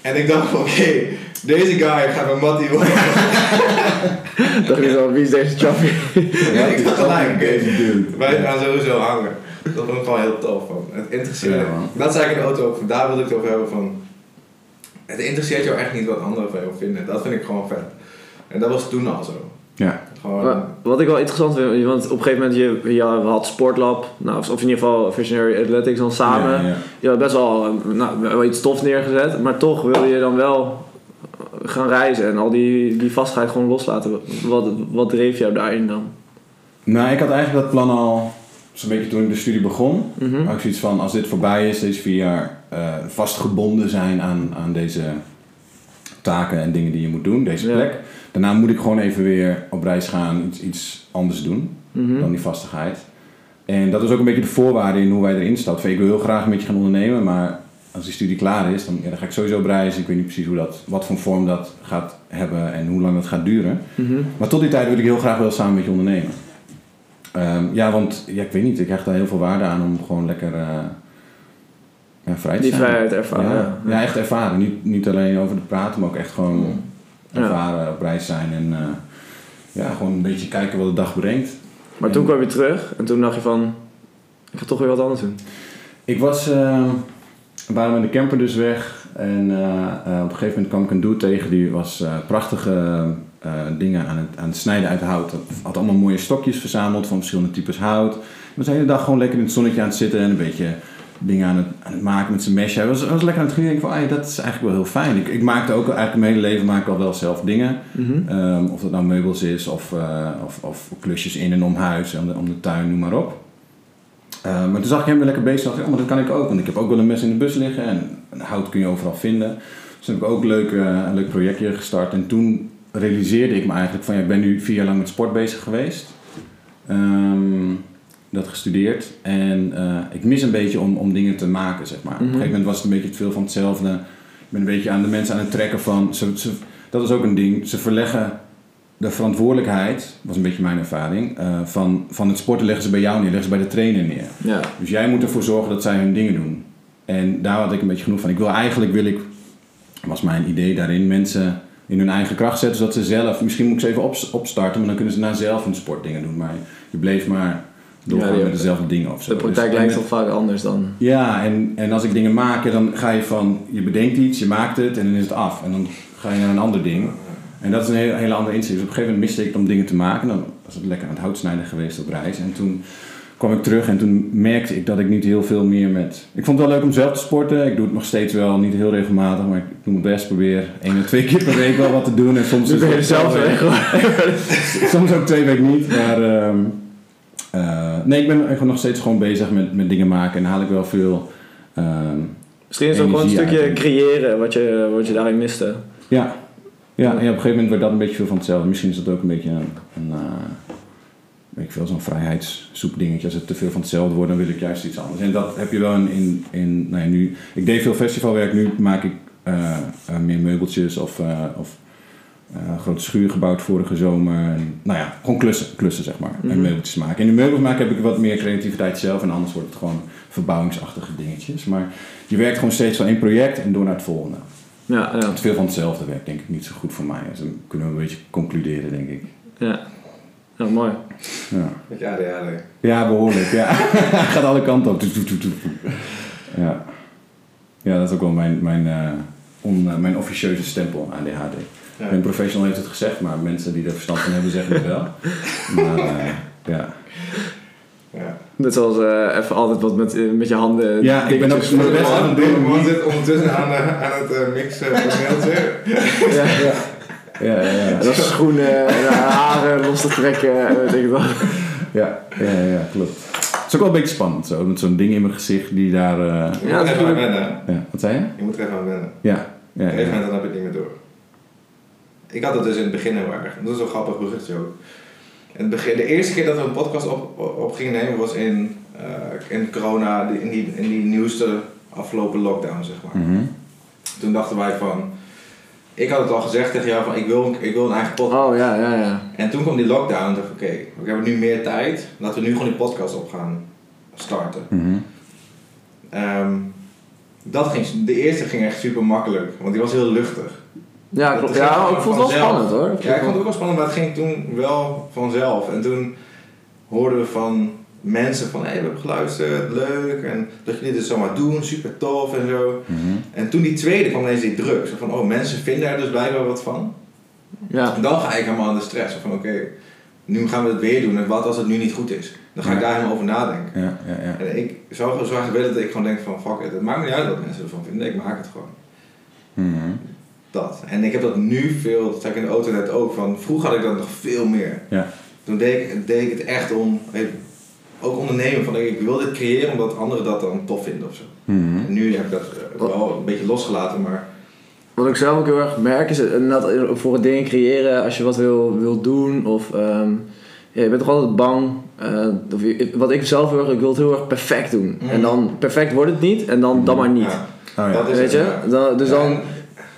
D: En ik dacht, oké, deze guy gaat mijn mattie worden.
B: dacht je zo, wie is deze chappie?
D: Ja, ik dacht gelijk,
C: Deze dude.
D: wij gaan sowieso hangen. Dat vond ik gewoon heel tof van. Het interesseert
C: Ja.
D: Dat zei ik in de auto ook, daar wilde ik het over hebben van... Het interesseert jou echt niet wat anderen van jou vinden. Dat vind ik gewoon vet. En dat was toen al zo.
C: Ja.
D: Gewoon...
B: Maar Wat ik wel interessant vind, want op een gegeven moment, je, je had Sportlab, nou, of in ieder geval Visionary Athletics dan samen.
C: Ja, ja.
B: Je had best wel, eh, nou, wel iets tof neergezet, maar toch wil je dan wel gaan reizen en al die, die vastigheid gewoon loslaten. Wat, wat dreef jou daarin dan?
C: Nou, ik had eigenlijk dat plan al zo'n beetje toen ik de studie begon.
B: Mhm.
C: Had ik zoiets van, als dit voorbij is, deze vier jaar, eh, vastgebonden zijn aan, aan deze taken en dingen die je moet doen, deze
B: Ja.
C: Daarna moet ik gewoon even weer op reis gaan, iets, iets anders doen
B: Mhm.
C: dan die vastigheid. En dat is ook een beetje de voorwaarde in hoe wij erin stappen. Ik wil heel graag een beetje gaan ondernemen, maar als die studie klaar is, dan, ja, dan ga ik sowieso op reis. Ik weet niet precies hoe dat, wat voor vorm dat gaat hebben en hoe lang dat gaat duren.
B: Mhm.
C: Maar tot die tijd wil ik heel graag wel samen met je ondernemen. Ehm, ja, want ja, ik weet niet, ik hecht daar heel veel waarde aan om gewoon lekker eh, ja, vrij te
B: Die
C: zijn.
B: vrijheid ervaren.
C: Ja, ja, echt ervaren. Niet, niet alleen over te praten, maar ook echt gewoon
B: Ja.
C: Ervaren, op reis zijn en eh, ja, gewoon een beetje kijken wat de dag brengt.
B: Maar toen kwam je terug en toen dacht je van, ik ga toch weer wat anders doen.
C: Ik was, eh, we waren met de camper dus weg en eh, eh, op een gegeven moment kwam ik een dude tegen die was prachtige dingen aan het, aan het snijden uit hout. Had allemaal mooie stokjes verzameld van verschillende types hout. Hij was de hele dag gewoon lekker in het zonnetje aan het zitten en een beetje dingen aan het, aan het maken met zijn mesje. Hij was, was lekker aan het genieten. Ik van, "Ai, dat is eigenlijk wel heel fijn. Ik, ik maakte ook eigenlijk mijn hele leven maak ik al wel zelf dingen.
B: Mhm.
C: Ehm, of dat nou meubels is of, eh, of, of klusjes in en om huis, om de, om de tuin, noem maar op. Eh, maar toen zag ik hem weer lekker bezig. dacht ik, oh, maar dat kan ik ook. Want ik heb ook wel een mes in de bus liggen. En hout kun je overal vinden. Dus toen heb ik ook leuk, eh, een leuk projectje gestart. En toen realiseerde ik me eigenlijk van... Ja, ik ben nu vier jaar lang met sport bezig geweest. Ehm, dat gestudeerd. En eh, ik mis een beetje om, om dingen te maken, zeg maar. Op een
B: Mhm.
C: gegeven moment was het een beetje te veel van hetzelfde. Ik ben een beetje aan de mensen aan het trekken van... Ze, ze, dat is ook een ding. Ze verleggen de verantwoordelijkheid, was een beetje mijn ervaring, eh, van, van het sporten leggen ze bij jou neer, leggen ze bij de trainer neer.
B: Ja.
C: Dus jij moet ervoor zorgen dat zij hun dingen doen. En daar had ik een beetje genoeg van. Ik wil eigenlijk, wil ik, was mijn idee daarin, mensen in hun eigen kracht zetten, zodat ze zelf, misschien moet ik ze even op, opstarten, maar dan kunnen ze na zelf hun sportdingen doen. Maar je bleef maar doorgaan
B: Ja,
C: met dezelfde dingen of zo.
B: De praktijk
C: Dus-
B: lijkt toch vaak anders dan.
C: ja, en, en als ik dingen maak, dan ga je van, je bedenkt iets, je maakt het en dan is het af. En dan ga je naar een ander ding. En dat is een hele, hele andere insteek. Dus op een gegeven moment miste ik om dingen te maken. Dan was het lekker aan het houtsnijden geweest op reis. En toen kwam ik terug en toen merkte ik dat ik niet heel veel meer met... Ik vond het wel leuk om zelf te sporten. Ik doe het nog steeds wel, niet heel regelmatig, maar ik doe mijn best. Probeer één of twee keer per week wel wat te doen. En soms
B: ben je zelf
C: wel-
B: weg.
C: Soms ook twee weken niet, maar... ehm, eh, Nee, ik ben nog steeds gewoon bezig met, met dingen maken en haal ik wel veel. ehm,
B: Misschien is het ook gewoon een stukje
C: uit.
B: creëren wat je, wat je daarin miste.
C: ja. Ja, en op een gegeven moment wordt dat een beetje veel van hetzelfde. Misschien is dat ook een beetje een, een eh, weet ik veel, zo'n vrijheidszoek dingetje. Als het te veel van hetzelfde wordt, dan wil ik juist iets anders. En dat heb je wel in, in, in nou ja, nu. Ik deed veel festivalwerk, nu maak ik eh, meer meubeltjes of, of eh, een grote schuur gebouwd vorige zomer. En, nou ja, gewoon klussen, klussen zeg maar.
B: Mhm.
C: En meubeltjes maken. En in de meubels maken heb ik wat meer creativiteit zelf. En anders wordt het gewoon verbouwingsachtige dingetjes. Maar je werkt gewoon steeds van één project en door naar het volgende.
B: Ja, ja,
C: veel van hetzelfde werkt denk ik niet zo goed voor mij. Dus dan kunnen we een beetje concluderen, denk ik.
B: ja. Ja, mooi.
C: Ja,
D: Met je ADHD.
C: ja behoorlijk. Ja. Gaat alle kanten op. Ja. ja, dat is ook wel mijn, mijn, eh, on, eh, mijn officieuze stempel aan ADHD.
D: Ja.
C: Een professional heeft het gezegd, maar mensen die er verstand van hebben zeggen het wel. Maar eh, ja.
D: Ja.
B: Net zoals eh, even altijd wat met, eh, met je handen.
C: Ja, ik ben ook mijn best aan het doen.
D: Man zit ondertussen aan, aan het mixen van het mailtje.
B: Ja, ja.
C: Ja, ja, ja.
B: Dat is schoenen en haren los te trekken. denk ik wel.
C: Ja, ja, ja, klopt. Het is ook wel een beetje spannend zo, met zo'n ding in mijn gezicht die daar... eh,
D: Je
B: Ja,
D: moet er even aan wennen.
C: ja, wat zei je?
D: Je moet er even aan wennen.
C: Ja, ja,
D: Op een gegeven
C: ja.
D: moment dan heb je het niet meer door. Ik had het dus in het begin heel erg. Dat is een grappig bruggetje ook. In het begin, de eerste keer dat we een podcast op, op, gingen nemen was in, eh, in corona, in die, in die nieuwste afgelopen lockdown, zeg maar.
C: Mhm.
D: Toen dachten wij van... Ik had het al gezegd tegen jou van ik wil, ik wil een eigen podcast.
B: Oh ja, ja, ja.
D: En toen kwam die lockdown en dacht ik oké, we hebben nu meer tijd. Laten we nu gewoon die podcast op gaan starten.
C: Mhm.
D: Ehm, dat ging, de eerste ging echt super makkelijk, want die was heel luchtig.
B: Ja, klopt. Ja, ik vond het wel spannend hoor.
D: Ja, ik vond het ook wel spannend, maar het ging toen wel vanzelf. En toen hoorden we van mensen van, hé, we hebben geluisterd, leuk. En dat jullie dit zomaar doen, super tof en zo.
C: Mhm.
D: En toen die tweede kwam ineens die druk. Zo van, oh, mensen vinden er dus blijkbaar wat van.
B: Ja.
D: En dan ga ik helemaal aan de stress. Van, oké, nu gaan we het weer doen. En wat als het nu niet goed is? Dan ga ik
C: Ja.
D: daar helemaal over nadenken.
C: Ja, ja, ja.
D: En ik zou zo graag willen dat ik gewoon denk van, fuck it, het maakt me niet uit wat mensen ervan vinden. Ik maak het gewoon.
C: Mhm.
D: Dat. En ik heb dat nu veel, dat zei ik in de auto net ook, van vroeger had ik dat nog veel meer.
C: Ja.
D: Toen deed ik, deed ik het echt om, eh, ook ondernemen, van ik wil dit creëren omdat anderen dat dan tof vinden of zo.
C: Mhm.
D: En nu heb ik dat eh, wel een beetje losgelaten, maar
B: Wat ik zelf ook heel erg merk is eh, dat voor het dingen creëren, als je wat wil, wil doen of ehm, ja, je bent toch altijd bang. eh, of je- wat ik zelf heel erg, ik wil het heel erg perfect doen.
D: Mhm.
B: En dan perfect wordt het niet en dan, dan maar niet.
D: ja,
C: Oh, ja.
D: dat is
B: Weet
D: het,
B: je?
D: ja.
B: Dan, dus
D: Ja,
B: dan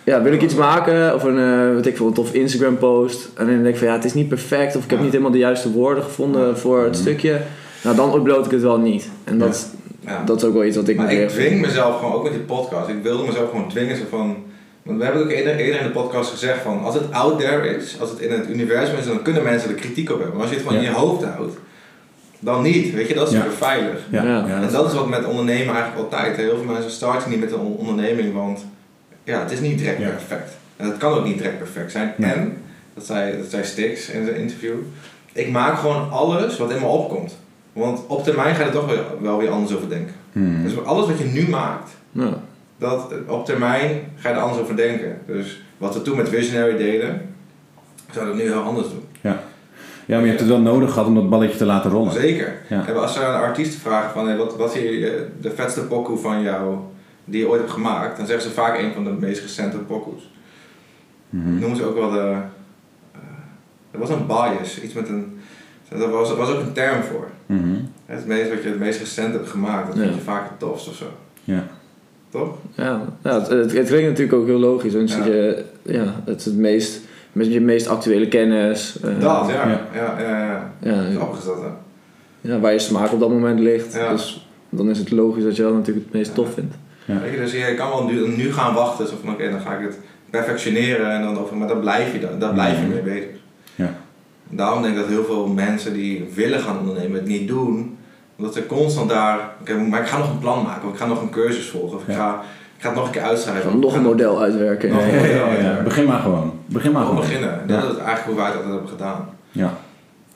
B: ja, wil ik iets maken of een, weet ik veel, een tof Instagram post. En dan denk ik van ja, het is niet perfect of ik heb
D: Ja.
B: niet helemaal de juiste woorden gevonden voor het
C: Mhm.
B: stukje. Nou, dan upload ik het wel niet. En dat,
D: ja.
B: dat is ook wel iets wat ik
D: Maar ik dwing mezelf gewoon, ook met die podcast, ik wilde mezelf gewoon dwingen zo van... Want we hebben ook eerder, eerder in de podcast gezegd van, als het out there is, als het in het universum is, dan kunnen mensen er kritiek op hebben. Maar als je het gewoon
C: Ja.
D: in je hoofd houdt, dan niet, weet je, dat is
C: Ja.
D: super veilig.
C: Ja,
B: Ja.
C: ja,
D: En dat is wat met ondernemen eigenlijk altijd. Heel veel mensen starten niet met een on- onderneming, want ja, het is niet direct
C: Ja.
D: perfect. En het kan ook niet direct perfect zijn.
C: Nee.
D: En, dat zei, dat zei Stix in zijn interview, ik maak gewoon alles wat in me opkomt. Want op termijn ga je er toch wel, wel weer anders over denken.
C: Mhm.
D: Dus alles wat je nu maakt,
B: Ja.
D: dat, op termijn ga je er anders over denken. Dus wat we toen met Visionary deden, zouden we nu heel anders doen.
C: Ja, maar je hebt het wel nodig gehad om dat balletje te laten rollen.
D: Zeker.
C: Ja.
D: En als ze aan artiesten vragen van hey, wat, wat is hier, de vetste pokoe van jou die je ooit hebt gemaakt, dan zeggen ze vaak een van de meest recente pokoes.
C: Mhm.
D: Noemen ze ook wel de. eh, er was een bias, iets met een. Er was, was ook een term voor.
C: Mhm.
D: Het meest wat je het meest recent hebt gemaakt, dat vind
B: Ja.
D: je vaak het tofst of zo.
C: Ja.
D: Toch?
B: Ja, ja het, het, het klinkt natuurlijk ook heel logisch. Want
D: Ja.
B: je, ja, het is het meest, met je meest actuele kennis. eh,
D: dat, ja. Ja,
C: ja.
D: ja, ja,
B: Ja,
D: Grappig is dat, hè?
B: ja, waar je smaak op dat moment ligt.
D: Ja.
B: Dus dan is het logisch dat je dat natuurlijk het meest tof vindt.
D: Weet je, dus je kan wel nu, nu gaan wachten. Zo van, oké, dan ga ik het perfectioneren. En dan over, maar dan blijf je, dan, daar blijf je mee bezig.
C: Ja.
D: Daarom denk ik dat heel veel mensen die willen gaan ondernemen het niet doen. Omdat ze constant daar... Oké, maar ik ga nog een plan maken. Of ik ga nog een cursus volgen. Of ik,
C: Ja.
D: ga, ik ga het nog een keer uitschrijven.
B: Van nog een model uitwerken.
D: Nog
C: Ja,
D: een
C: ja,
D: model,
C: ja, ja.
D: ja.
C: Begin maar gewoon. Begin maar
D: Gewoon beginnen.
C: Ja.
D: Dat is eigenlijk hoe wij het altijd hebben gedaan.
C: Ja.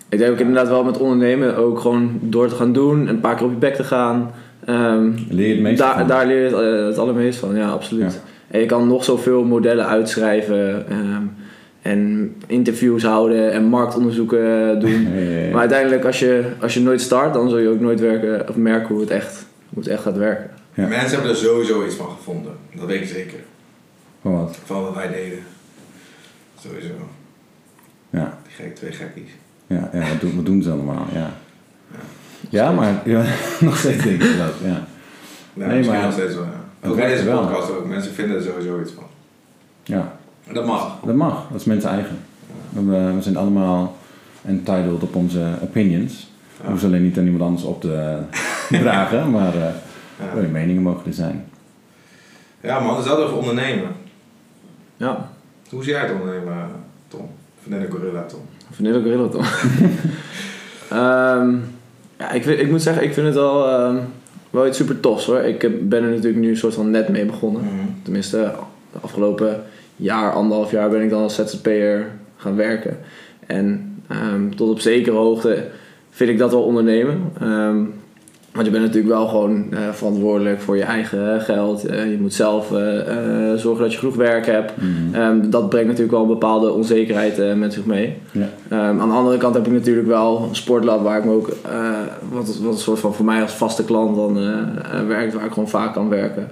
B: Ik denk ook inderdaad wel met ondernemen ook gewoon door te gaan doen. En een paar keer op je bek te gaan. Ehm,
C: Leer je het meeste
B: daar,
C: van.
B: daar leer je het, eh, het allermeest van, ja, absoluut.
C: Ja.
B: En je kan nog zoveel modellen uitschrijven. ehm, en interviews houden en marktonderzoeken doen.
C: Ja, ja, ja.
B: Maar uiteindelijk, als je, als je nooit start, dan zul je ook nooit werken, of merken hoe het, echt, hoe het echt gaat werken.
C: Ja.
D: Mensen hebben er sowieso iets van gevonden. Dat weet ik zeker.
C: Van wat?
D: Van wat wij deden. Sowieso.
C: Ja,
D: Die gek, twee gekkies.
C: ja, ja wat, doen, wat doen ze allemaal? Ja, ja maar ja, nog steeds denk ik dat. Ja.
D: Nee,
C: Nee, maar-
D: nog steeds wel. Ja. Ook bij deze
C: wel.
D: podcast ook. Mensen vinden er sowieso iets van.
C: ja,
D: Dat mag.
C: dat mag. Dat is mensen eigen. We, we zijn allemaal entitled op onze opinions. We
D: Ja.
C: hoeven ze alleen niet aan iemand anders op te dragen, maar eh
D: Ja.
C: je meningen mogen er zijn.
D: Ja man, dus dat over ondernemen.
B: Ja,
D: Hoe zie jij het ondernemen, Tom? Vanille Gorilla, Tom.
B: Vanille Gorilla toch? Ehm ja, ik, vind- ik moet zeggen, ik vind het wel, ehm, wel iets super tofs hoor. Ik ben er natuurlijk nu een soort van net mee begonnen. Tenminste, de afgelopen jaar, anderhalf jaar ben ik dan als ZZP'er gaan werken. En ehm, tot op zekere hoogte vind ik dat wel ondernemen. Ehm, want je bent natuurlijk wel gewoon eh, verantwoordelijk voor je eigen geld. Eh, je moet zelf eh, eh, zorgen dat je genoeg werk hebt.
C: Mhm.
B: Ehm, dat brengt natuurlijk wel een bepaalde onzekerheid eh, met zich mee.
C: Ja.
B: Ehm, aan de andere kant heb ik natuurlijk wel een sportlab waar ik me ook, eh, wat, wat een soort van voor mij als vaste klant dan eh, eh, werkt, waar ik gewoon vaak kan werken.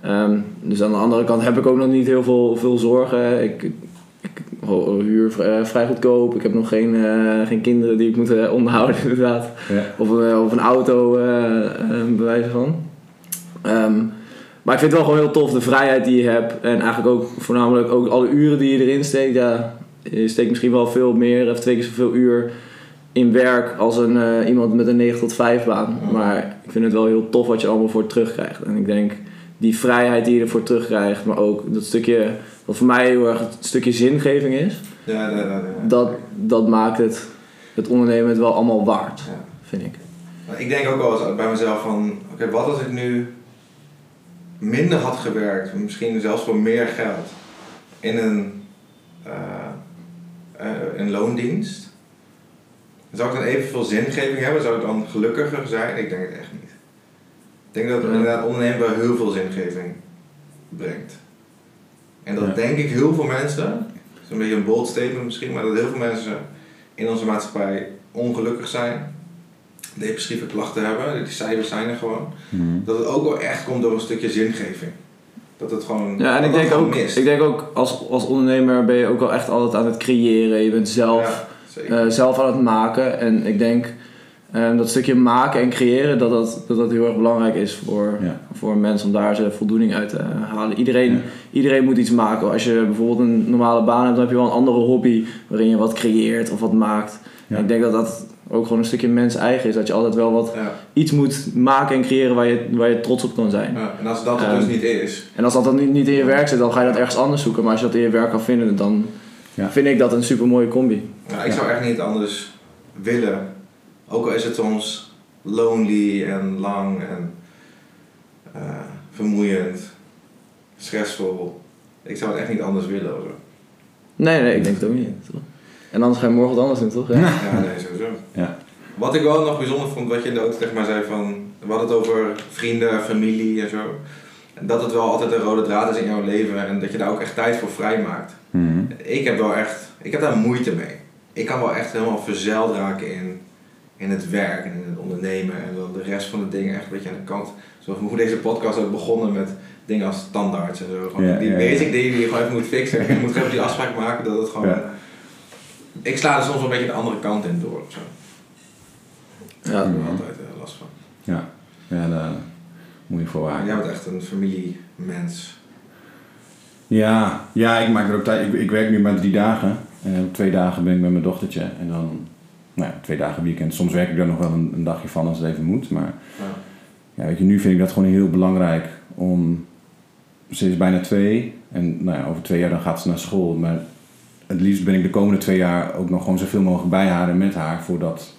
B: Ehm, dus aan de andere kant heb ik ook nog niet heel veel, veel zorgen. Ik huur vrij, vrij goedkoop. Ik heb nog geen, eh, geen kinderen die ik moet eh, onderhouden, inderdaad.
C: Ja.
B: Of, een- of een auto, eh eh, bij wijze van. Ehm, maar ik vind het wel gewoon heel tof, de vrijheid die je hebt. En eigenlijk ook voornamelijk ook alle uren die je erin steekt. Ja, je steekt misschien wel veel meer of twee keer zoveel uur in werk als een, eh, iemand met een 9 tot 5 baan. Maar ik vind het wel heel tof wat je allemaal voor terugkrijgt. En ik denk die vrijheid die je ervoor terugkrijgt, maar ook dat stukje, wat voor mij heel erg het stukje zingeving is,
D: Ja, ja, ja,
B: dat, dat maakt het, het ondernemen het wel allemaal waard, vind ik.
D: Ik denk ook wel eens bij mezelf van, oké, wat als ik nu minder had gewerkt, misschien zelfs voor meer geld, in een, eh, eh, een loondienst? Zou ik dan evenveel zingeving hebben? Zou ik dan gelukkiger zijn? Ik denk het echt niet. Ik denk dat
B: Ja.
D: inderdaad ondernemen wel heel veel zingeving brengt. En dat
C: Ja.
D: denk ik heel veel mensen, is een beetje een bold statement misschien, maar dat heel veel mensen in onze maatschappij ongelukkig zijn, depressieve klachten hebben, die cijfers zijn er gewoon,
C: Mhm.
D: dat het ook wel echt komt door een stukje zingeving. Dat het gewoon.
B: Ja, en ik denk ook,
D: mist.
B: ik denk ook als, als ondernemer ben je ook wel echt altijd aan het creëren. Je bent zelf,
D: Ja,
B: eh, zelf aan het maken. En ik denk eh, dat stukje maken en creëren, dat dat, dat, dat heel erg belangrijk is voor,
C: Ja.
B: voor een mens om daar zijn voldoening uit te halen. Iedereen,
C: Ja.
B: iedereen moet iets maken. Als je bijvoorbeeld een normale baan hebt, dan heb je wel een andere hobby waarin je wat creëert of wat maakt.
C: Ja.
B: En ik denk dat dat ook gewoon een stukje mens eigen is. Dat je altijd wel wat
D: ja,
B: iets moet maken en creëren waar je, waar je trots op kan zijn.
D: ja. En als dat er
B: Ehm,
D: dus niet is,
B: En als dat dan niet, niet in je werk zit, dan ga je dat ergens anders zoeken. Maar als je dat in je werk kan vinden, dan
C: Ja.
B: vind ik dat een super mooie combi.
D: ja, ik
C: Ja.
D: zou echt niet anders willen. Ook al is het soms lonely en lang en eh, vermoeiend, stressvol. Ik zou het echt niet anders willen. Of zo.
B: Nee, nee, ik denk het ook niet. Toch? En anders ga je morgen wat anders doen, toch? Ja.
D: Ja, nee, sowieso.
C: Ja.
D: Wat ik wel nog bijzonder vond, wat je in de auto tegen mij zei van... We hadden het over vrienden, familie en zo. En dat het wel altijd een rode draad is in jouw leven en dat je daar ook echt tijd voor vrijmaakt.
C: Mhm.
D: Ik heb wel echt... Ik heb daar moeite mee. Ik kan wel echt helemaal verzeild raken in, in het werk en in het ondernemen. En dan de rest van de dingen echt een beetje aan de kant. Zoals hoe deze podcast ook begonnen met dingen als standaards en zo. Gewoon
C: Ja,
D: die
C: ja, ja.
D: basic dingen die je gewoon even moet fixen. Je moet gewoon even die afspraak maken dat het gewoon...
C: Ja.
D: Ik sla er soms wel een beetje de andere kant in door of zo.
B: Ja.
D: Daar heb ik altijd eh, last van.
C: Ja, ja daar moet je voor waken.
D: jij bent echt een familiemens.
C: Ja, ja, ik maak er ook tijd. Ik, ik werk nu maar drie dagen. En op twee dagen ben ik met mijn dochtertje. En dan, nou ja, twee dagen weekend. Soms werk ik daar nog wel een, een dagje van als het even moet. Maar
D: Ja.
C: ja, weet je, nu vind ik dat gewoon heel belangrijk om... Ze is bijna twee. En nou ja, over twee jaar dan gaat ze naar school. Maar het liefst ben ik de komende twee jaar ook nog gewoon zoveel mogelijk bij haar en met haar. Voordat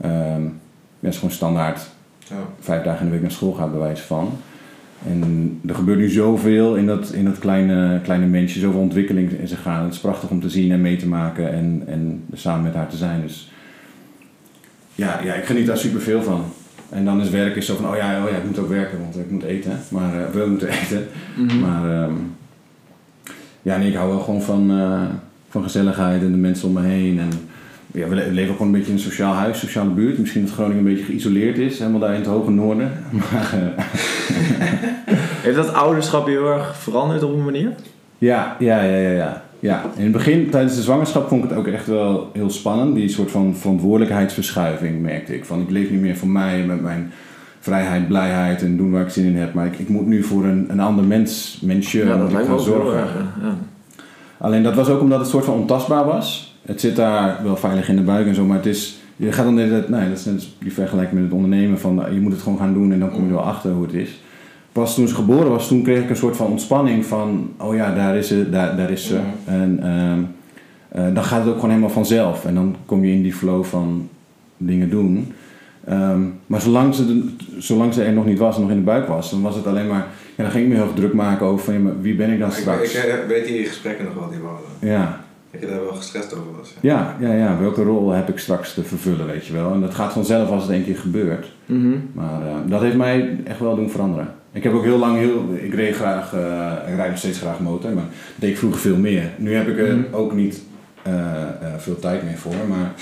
C: ehm ja, ze gewoon standaard vijf dagen in de week naar school gaat, bij wijze van. En er gebeurt nu zoveel in dat, in dat kleine, kleine mensje, zoveel ontwikkeling in zich gaan. Het is prachtig om te zien en mee te maken en, en samen met haar te zijn. Dus ja, ja ik geniet daar superveel van. En dan is werk is zo van, oh ja, oh ja, ik moet ook werken, want ik moet eten. Maar eh, we moeten eten.
B: Mhm.
C: Maar ehm, ja, nee, ik hou wel gewoon van, eh, van gezelligheid en de mensen om me heen. En ja, we le- we leven ook gewoon een beetje in een sociaal huis, sociale buurt. Misschien dat Groningen een beetje geïsoleerd is, helemaal daar in het hoge noorden. Maar eh,
B: Heeft dat ouderschap je heel erg veranderd op een manier?
C: ja, ja, ja, ja, ja. Ja, in het begin, tijdens de zwangerschap, vond ik het ook echt wel heel spannend. Die soort van verantwoordelijkheidsverschuiving merkte ik. Van ik leef niet meer voor mij met mijn vrijheid, blijheid en doen waar ik zin in heb. Maar ik, ik moet nu voor een, een ander mens, mensje,
B: Ja, dat
C: ik
B: lijkt
C: gaan zorgen.
B: Ja.
C: Alleen dat was ook omdat het soort van ontastbaar was. Het zit daar wel veilig in de buik en zo, maar het is... Je gaat dan net, nee, dat is net die vergelijking met het ondernemen van je moet het gewoon gaan doen en dan kom je er wel achter hoe het is. Pas toen ze geboren was, toen kreeg ik een soort van ontspanning van, oh ja, daar is ze, daar, daar is ze. En ehm, eh, dan gaat het ook gewoon helemaal vanzelf. En dan kom je in die flow van dingen doen. Ehm, maar zolang ze, de- zolang ze er nog niet was en nog in de buik was, dan was het alleen maar, ja, dan ging ik me heel erg druk maken over van, ja, maar wie ben ik dan
D: Ik,
C: straks?
D: ik, eh, weet die gesprekken nog wel die we hadden.
C: ja,
D: Dat je daar wel gestrest over was. Ja.
C: ja, ja, ja, welke rol heb ik straks te vervullen, weet je wel. En dat gaat vanzelf als het één keer gebeurt.
B: Mhm.
C: Maar eh, dat heeft mij echt wel doen veranderen. Ik heb ook heel lang, heel, ik reed graag, eh, ik rijd nog steeds graag motor, maar dat deed ik vroeger veel meer. Nu heb ik er
B: Mhm.
C: ook niet eh, eh, veel tijd meer voor, maar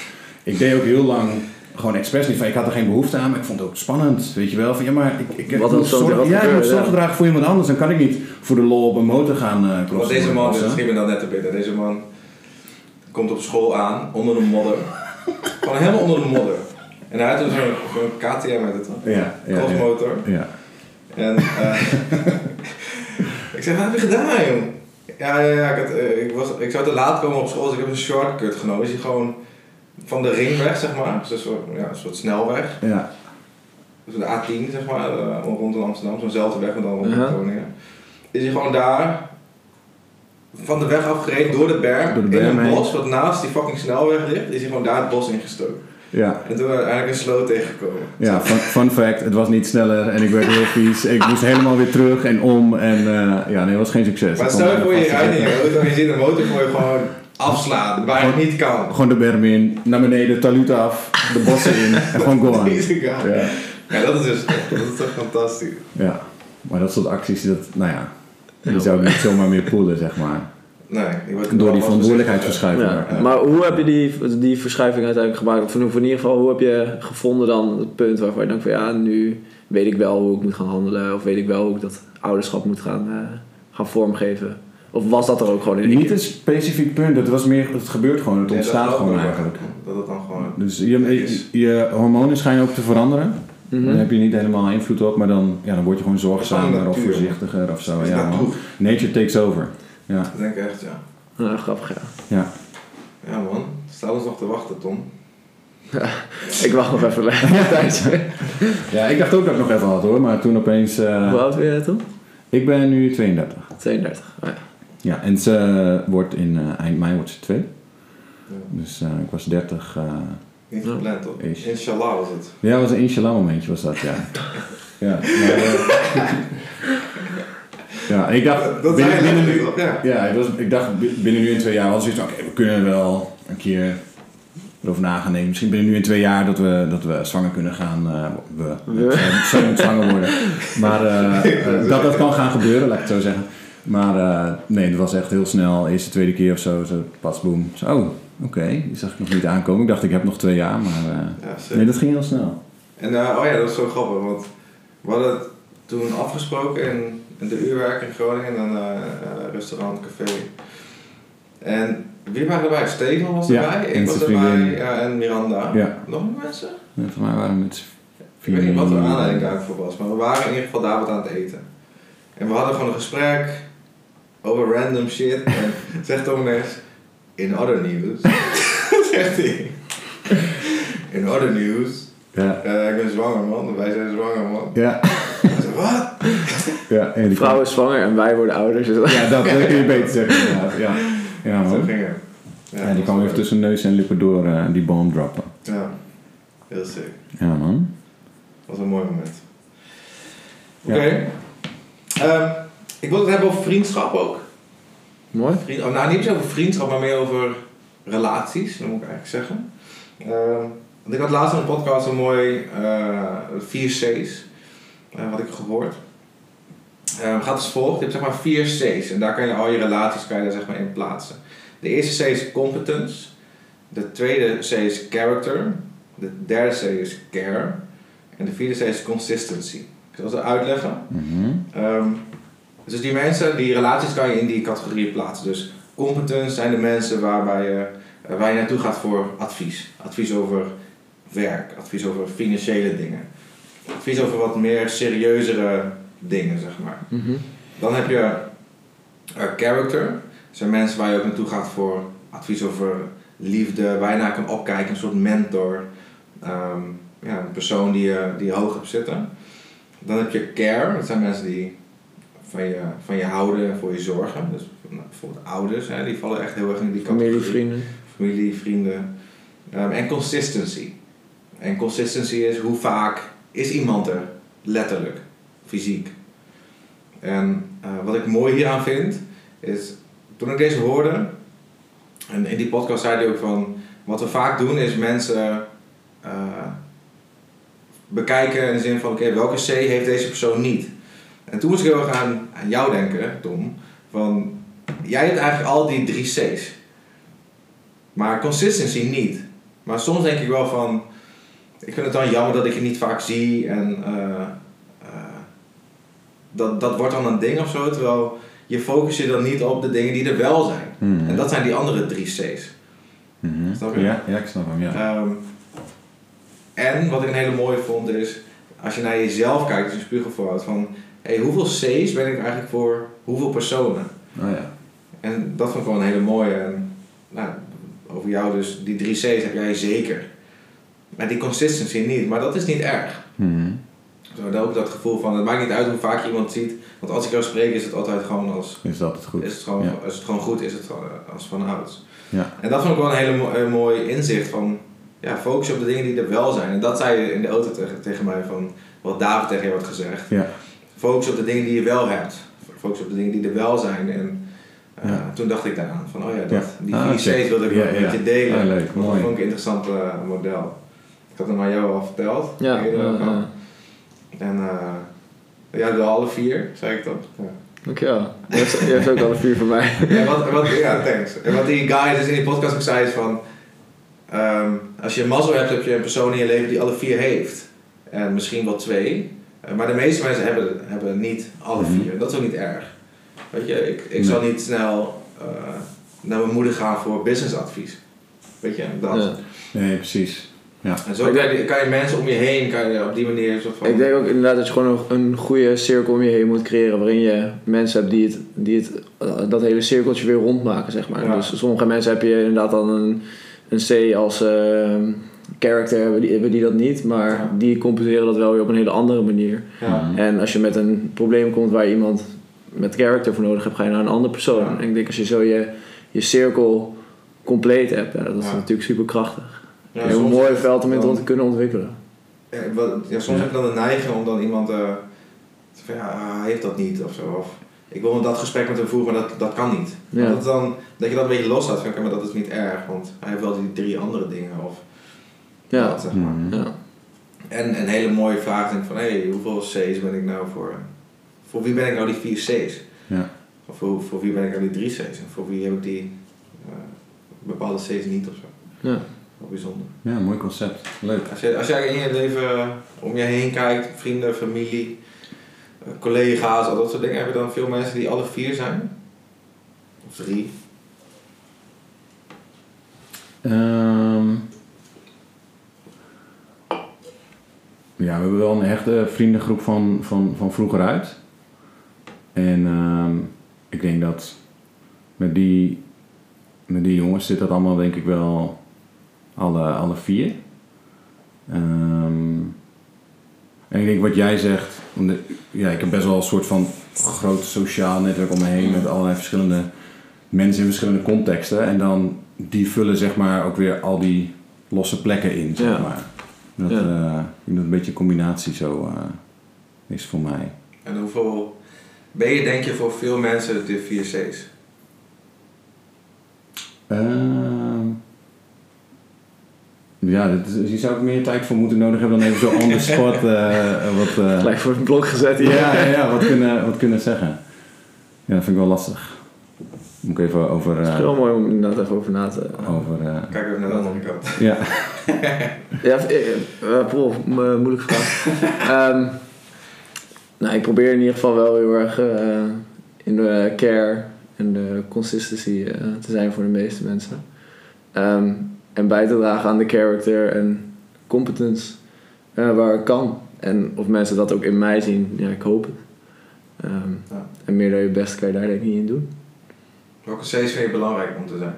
C: ik deed ook heel lang gewoon expres niet van, ik had er geen behoefte aan, maar ik vond het ook spannend, weet je wel. Van, ja, maar ik, ik, ik
B: Wat
C: moet ja, ik moet
B: ja.
C: dragen voor iemand anders, dan kan ik niet voor de lol op een motor gaan eh
D: Want
C: crossen.
D: deze man, schiet me dan net te binnen. Deze man komt op school aan, onder de modder. Gewoon helemaal onder de modder. En hij had dus zo'n zo'n KTM met het toch?
C: Ja.
D: Crossmotor.
C: ja.
D: En eh, ik zeg, wat heb je gedaan, joh? Ja, ja, ja. Ik, had, eh, ik, was, ik zou te laat komen op school, dus ik heb een shortcut genomen. Is hij gewoon van de ringweg, zeg maar. Dus een soort, ja, een soort snelweg.
C: ja.
D: Dus de A10, zeg maar, eh, rondom Amsterdam. Zo'nzelfde weg, maar dan rondom
B: Ja.
D: Groningen. Is hij gewoon daar van de weg afgereden door de berm,
C: Door de
D: in een
C: heen.
D: bos wat naast die fucking snelweg ligt. Is hij gewoon daar het bos ingestoken.
C: ja.
D: En toen uiteindelijk een sloot tegengekomen.
C: Ja, fun, fun fact, het was niet sneller en ik werd heel vies. Ik moest helemaal weer terug en om en eh, ja, nee, het was geen succes.
D: Maar stel je voor je rijdt in je auto ziet een motor voor je gewoon afslaan, waar het niet kan.
C: Gewoon de berm in, naar beneden, taluut af, de bossen in en gewoon go on. Ja,
D: Ja, dat is dus dat is toch fantastisch.
C: ja, maar dat soort acties, dat, nou ja, die zou ik niet zomaar meer poelen, zeg maar.
D: Nee,
C: Door die verantwoordelijkheidsverschuiving.
B: Ja.
C: Ja.
B: Maar hoe heb je die, die verschuiving uiteindelijk gemaakt? Of in ieder geval, hoe heb je gevonden dan het punt waarvan je denkt van ja, nu weet ik wel hoe ik moet gaan handelen. Of weet ik wel hoe ik dat ouderschap moet gaan, eh, gaan vormgeven. Of was dat er ook gewoon in
C: Niet een specifiek punt, het was meer, het gebeurt gewoon, het
D: Ja, dat
C: ontstaat gewoon eigenlijk.
D: Dat het dan gewoon...
C: Dus je, je, je hormonen schijnen ook te veranderen.
B: Mhm.
C: Daar heb je niet helemaal invloed op, maar dan, ja, dan word je gewoon zorgzamer of voorzichtiger of zo.
D: Is
C: Ja, man. Nature takes over. Ja,
D: Dat denk ik echt, ja.
B: Ja, grappig ja.
C: ja.
D: Ja man, staat ons nog te wachten, Tom.
B: Ik wacht nog even een tijdje.
C: ja, ik dacht ook dat ik nog even had hoor, maar toen opeens... eh,
B: Hoe oud ben je toen?
C: ik ben nu 32.
B: 32. Oh, ja.
C: Ja, en ze wordt in eh, eind mei wordt ze 2.
D: Ja.
C: Dus eh, ik was 30.
D: Niet gepland?
C: Is.
D: Inshallah was het.
C: ja, was een inshallah momentje was dat, ja. ja, maar, eh, ja, ik dacht...
D: Dat,
C: binnen- nu-
D: op, ja.
C: Ja, ik, was, ik dacht bi- binnen nu in twee jaar was zoiets van, oké, we kunnen wel een keer erover na gaan nemen. Misschien binnen nu in twee jaar dat we, dat we zwanger kunnen gaan. eh, we,
B: We.
C: Zij, zij moet zwanger worden. Maar eh, dat dat kan gaan gebeuren, laat ik het zo zeggen. Maar eh, nee, het was echt heel snel. Eerste, tweede keer of zo, zo pas boem. Zo, oh, oké, die zag ik nog niet aankomen. Ik dacht, ik heb nog twee jaar, maar eh,
D: Ja,
C: nee, dat ging heel snel.
D: En eh, oh ja, dat is zo grappig, want we hadden toen afgesproken in, in de uurwerk in Groningen, in een eh, restaurant, café. En wie waren erbij? Steven was
C: Ja,
D: erbij,
C: en
D: ik was erbij ja, en Miranda.
C: Ja.
D: Nog meer mensen?
C: En voor mij waren we met
D: Ik weet niet wat de aanleiding daarvoor was, maar we waren in ieder geval daar wat aan het eten. En we hadden gewoon een gesprek over random shit. En zegt ineens, in other news, zegt hij. In other news,
C: Ja,
D: eh, ik ben zwanger man, wij zijn zwanger man.
C: ja,
D: wat?
C: ja. En die
B: Vrouw is zwanger en wij worden ouders. Dus
C: Ja, dat, kun je beter zeggen inderdaad. Ja, ja
D: Zo
C: man.
D: ging het.
C: Ja, die kwam even tussen neus en lippen door eh, die bomb droppen.
D: Ja, heel sick.
C: Ja man.
D: Dat was een mooi moment.
C: Ja.
D: Oké. Ehm, ik wil het hebben over vriendschap ook.
B: Mooi.
D: Vriend, oh, nou, niet over vriendschap, maar meer over relaties, dat moet ik eigenlijk zeggen. Ehm, want ik had laatst in een podcast een mooi eh, vier C's, eh, had ik gehoord. ehm, gaat als volgt. Je hebt zeg maar vier C's en daar kan je al je relaties kan je daar zeg maar in plaatsen. De eerste C is competence. De tweede C is character. De derde C is care. En de vierde C is consistency. Ik zal ze uitleggen.
C: Mhm.
D: Ehm, dus die mensen, die relaties kan je in die categorieën plaatsen. Dus competence zijn de mensen waarbij je, eh, waar je naartoe gaat voor advies. Advies over werk, advies over financiële dingen. Advies over wat meer serieuzere dingen, zeg maar.
B: Mhm.
D: Dan heb je eh, character. Dat zijn mensen waar je ook naartoe gaat voor advies over liefde, waar je naar kan opkijken, een soort mentor. Ehm, ja, een persoon die je, die je hoog hebt zitten. Dan heb je care, dat zijn mensen die van je, van je houden en voor je zorgen. Dus nou, bijvoorbeeld ouders, hè, die vallen echt heel erg in die categorie.
B: Familie, vrienden.
D: Familie, vrienden. Ehm, en consistency. En consistency is hoe vaak is iemand er, letterlijk, fysiek. En eh, wat ik mooi hieraan vind, is toen ik deze hoorde, en in die podcast zei hij ook van, wat we vaak doen is mensen eh, bekijken in de zin van, oké, welke C heeft deze persoon niet? En toen moest ik heel erg aan, aan jou denken, Tom, van, jij hebt eigenlijk al die drie C's. Maar consistency niet. Maar soms denk ik wel van, ik vind het dan jammer dat ik je niet vaak zie en eh, eh, dat, dat wordt dan een ding of zo, terwijl je focus je dan niet op de dingen die er wel zijn.
C: Mhm.
D: En dat zijn die andere drie C's.
C: Mhm.
D: Snap je?
C: Ja, ja, ik snap hem, ja.
D: Ehm, en wat ik een hele mooie vond is, als je naar jezelf kijkt, als je een spiegel voorhoudt, van hey, hoeveel C's ben ik eigenlijk voor hoeveel personen?
C: Oh ja.
D: En dat vond ik wel een hele mooie. En, nou, over jou dus, die drie C's heb jij zeker. Maar die consistency niet, maar dat is niet erg.
C: Mhm.
D: Zo, daar ook dat gevoel van, het maakt niet uit hoe vaak je iemand ziet. Want als ik jou spreek is het altijd gewoon als,
C: Is dat het goed?
D: is het gewoon,
C: Ja.
D: als het gewoon goed is, het eh, als van ouds.
C: Ja.
D: En dat vond ik wel een hele mo- mooi inzicht van, ja, focus op de dingen die er wel zijn. En dat zei je in de auto tegen, tegen mij van, wat David tegen je had gezegd.
C: Ja.
D: Focus op de dingen die je wel hebt. Focus op de dingen die er wel zijn. En eh,
C: Ja.
D: toen dacht ik daaraan van, oh ja, dat,
C: Ja.
D: die
C: Ah,
D: vier C's wilde ik
C: Ja,
D: wel
C: ja.
D: met je delen.
C: Ah, leuk,
D: dat vond ik een interessant eh, model. Ik had hem aan jou al verteld.
B: Ja,
D: En eh ja, de alle vier, zei ik dat. Ja.
B: dankjewel. Je hebt, je hebt ook alle vier van mij.
D: Ja, wat, wat, ja, thanks. En wat die guy dus in die podcast ook zei is van... ehm, als je een mazzel hebt, heb je een persoon in je leven die alle vier heeft. En misschien wel twee. Eh, maar de meeste mensen hebben, hebben niet alle
C: Mhm.
D: vier. Dat is ook niet erg. Weet je, ik, ik
C: Nee.
D: zal niet snel eh, naar mijn moeder gaan voor businessadvies. Weet je, dat.
B: Ja.
C: Nee, precies.
D: En zo kan je, kan je mensen om je heen, kan je op die manier soort van...
B: Ik denk ook inderdaad dat je gewoon een, een goede cirkel om je heen moet creëren. Waarin je mensen hebt die, het, die het, eh, dat hele cirkeltje weer rondmaken, zeg maar.
D: Ja.
B: Dus sommige mensen heb je inderdaad dan een, een C als eh, character, hebben die, hebben die dat niet. Maar
D: Ja.
B: die compenseren dat wel weer op een hele andere manier.
D: Ja.
C: Mhm.
B: En als je met een probleem komt waar je iemand met character voor nodig hebt, ga je naar een andere persoon.
D: Ja.
B: En ik denk als je zo je, je cirkel compleet hebt, ja, dat is
D: Ja.
B: natuurlijk super krachtig.
D: Ja,
B: een heel mooi veld om in
D: dan-
B: te kunnen ontwikkelen.
D: Ja, wat, ja, soms
C: Ja.
D: heb je dan de neiging om dan iemand eh, te van ja, hij heeft dat niet of zo. Of ik wil dat gesprek met hem voeren, maar dat, dat kan niet.
B: Ja.
D: Dat, dan, dat je dat een beetje loslaat van oké, maar dat is niet erg, want hij heeft wel die drie andere dingen. Of
B: Ja.
D: dat, zeg maar.
C: Mhm.
B: Ja.
D: En een hele mooie vraag denk ik van hé, hey, hoeveel C's ben ik nou voor? Voor wie ben ik nou die vier C's?
C: Ja.
D: Of voor, voor wie ben ik nou die drie C's? En voor wie heb ik die eh, bepaalde C's niet of zo?
B: Ja.
D: Wel bijzonder.
C: Ja, mooi concept. Leuk.
D: Als, je, als jij in je leven eh, om je heen kijkt, vrienden, familie, eh, collega's, al dat soort dingen, heb je dan veel mensen die alle vier zijn? Of drie?
C: Ehm, ja, we hebben wel een echte vriendengroep van, van, van vroeger uit. En ehm, ik denk dat met die, met die jongens zit dat allemaal denk ik wel alle, alle vier. Ehm, en ik denk wat jij zegt, ja, ik heb best wel een soort van groot sociaal netwerk om me heen met allerlei verschillende mensen in verschillende contexten. En dan die vullen zeg maar ook weer al die losse plekken in, zeg
B: Ja.
C: maar. Dat,
B: Ja.
C: eh, ik denk dat een beetje een combinatie zo eh, is voor mij.
D: En hoeveel ben je denk je voor veel mensen de vier C's?
C: Ehm, Ja, dat is, hier zou ik meer tijd voor moeten nodig hebben dan even zo on the spot eh, wat, eh,
B: Gelijk voor een blok gezet hier.
C: ja, ja, ja, wat, kunnen, wat kunnen zeggen. Ja, dat vind ik wel lastig. Moet ik even over...
B: Het is
C: eh,
B: heel mooi om inderdaad even over na te...
C: over eh,
D: Kijk even naar de andere kant.
C: ja.
B: Ja, eh, eh, Paul, mo- moeilijke vraag. Ehm, nou, ik probeer in ieder geval wel heel erg eh, in de care en de consistency eh, te zijn voor de meeste mensen. Ehm, en bij te dragen aan de character en competence eh, waar ik kan. En of mensen dat ook in mij zien, ja, ik hoop het. Ehm,
D: Ja.
B: En meer dan je best kan je daar denk ik niet in doen.
D: Welke C's vind je belangrijk om te zijn?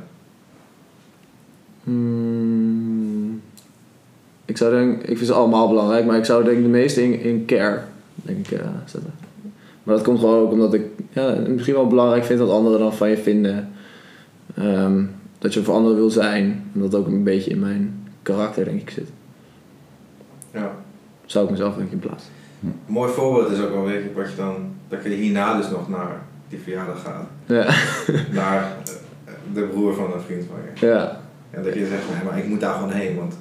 B: Hmm, ik zou denk, ik vind ze allemaal belangrijk, maar ik zou denk ik de meeste in, in care denk ik, eh, zetten. Maar dat komt gewoon ook omdat ik ja, misschien wel belangrijk vind dat anderen dan van je vinden. Ehm, dat je voor anderen wil zijn. En dat ook een beetje in mijn karakter denk ik zit.
D: Ja.
B: Zou ik mezelf denk ik in plaats.
D: Een mooi voorbeeld is ook wel weet je, wat je dan, dat je hierna dus nog naar die verjaardag gaat.
B: Ja,
D: Naar eh, de broer van een vriend van je.
B: ja,
D: En dat je zegt, nee, maar ik moet daar gewoon heen, want ik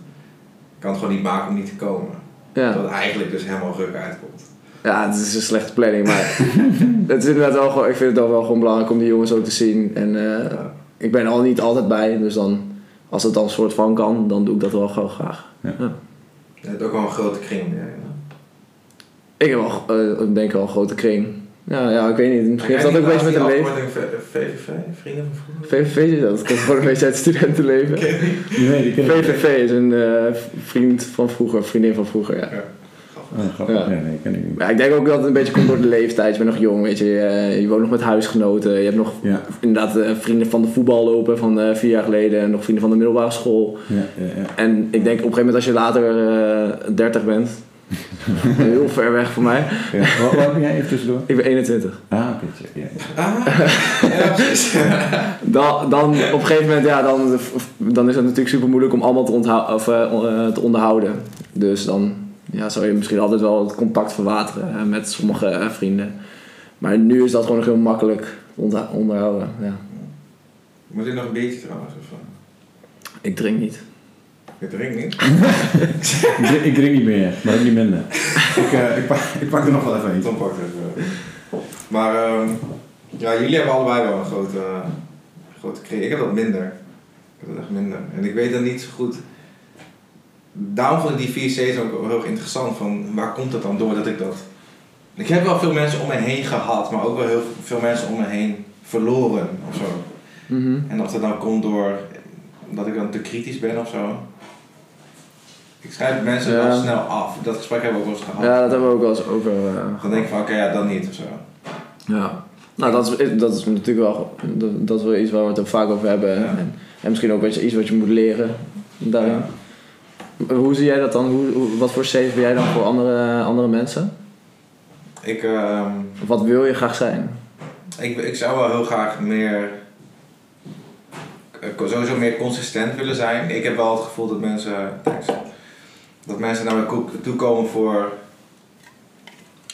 D: kan het gewoon niet maken om niet te komen.
B: ja.
D: Dat eigenlijk dus helemaal ruk uitkomt.
B: Ja, het is een slechte planning, maar het is inderdaad wel gewoon, ik vind het dan wel gewoon belangrijk om die jongens ook te zien. En eh,
D: Ja.
B: ik ben er al niet altijd bij, dus dan, als het dan een soort van kan, dan doe ik dat wel gewoon graag.
C: Ja.
B: Ja.
D: Je hebt ook wel een grote kring om je heen.
B: Ik heb wel, eh, ik denk wel een grote kring. Ja, ja, ik weet niet, misschien heeft dat ook een beetje met een leven.
D: VVV, vrienden van vroeger?
B: VVV is dat, dat komt gewoon een beetje uit studentenleven.
C: Nee, die ken ik niet.
B: VVV is een eh, vriend van vroeger, vriendin van vroeger, ja.
C: Oh, grappig.
B: Ja.
C: Ja. nee, ken ik niet.
B: Maar ik denk ook dat het een beetje komt door de leeftijd. Je bent nog jong, weet je. Je, je woont nog met huisgenoten. Je hebt nog
C: Ja,
B: inderdaad eh, vrienden van de voetbal lopen van eh, vier jaar geleden. En nog vrienden van de middelbare school.
C: ja, ja, ja.
B: En ik denk op een gegeven moment als je later eh 30 bent. Heel ver weg van mij.
C: ja. Wat, wat ben jij even tussendoor?
B: Ik ben 21.
C: Ah, oké. ja, ja.
D: Ah, ja, precies.
B: Dan, dan op een gegeven moment, ja, dan, dan is het natuurlijk super moeilijk om allemaal te, onthou- of, eh, eh, te onderhouden. Dus dan ja, zou je misschien altijd wel het contact verwateren eh, met sommige eh, vrienden. Maar nu is dat gewoon nog heel makkelijk onderh- onderhouden. Ja.
D: Moet je nog een biertje trouwens? Of?
B: Ik drink niet.
D: Je drinkt niet?
C: Ik, drink, ik drink niet meer, maar ook niet minder. ik, eh, ik, pak, ik pak er nog wel even eentje.
D: Dan pak ik het wel. Maar ehm, ja, jullie hebben allebei wel een grote, grote kring. Ik heb dat minder. Ik heb dat echt minder. En ik weet dan niet zo goed. Daarom vond ik die 4C's ook heel erg interessant. Van waar komt het dan door dat ik dat. Ik heb wel veel mensen om me heen gehad, maar ook wel heel veel mensen om me heen verloren of zo.
B: Mhm.
D: En of dat nou komt door dat ik dan te kritisch ben of zo. Ik schrijf mensen wel snel af. Dat gesprek hebben we ook wel eens gehad.
B: Ja, dat hebben we ook wel eens over. eh,
D: Dan denk ik van oké, ja, dan niet of zo.
B: Ja. Nou, dat is, dat is natuurlijk wel, dat, dat is wel iets waar we het vaak over hebben.
D: Ja.
B: En, en misschien ook iets wat je moet leren daarin. Hoe zie jij dat dan? Hoe, wat voor safe ben jij dan voor andere, andere mensen?
D: Ik, ehm,
B: Of wat wil je graag zijn?
D: ik, ik zou wel heel graag meer, eh, sowieso meer consistent willen zijn. Ik heb wel het gevoel dat mensen, thanks, dat mensen naar me toe komen voor,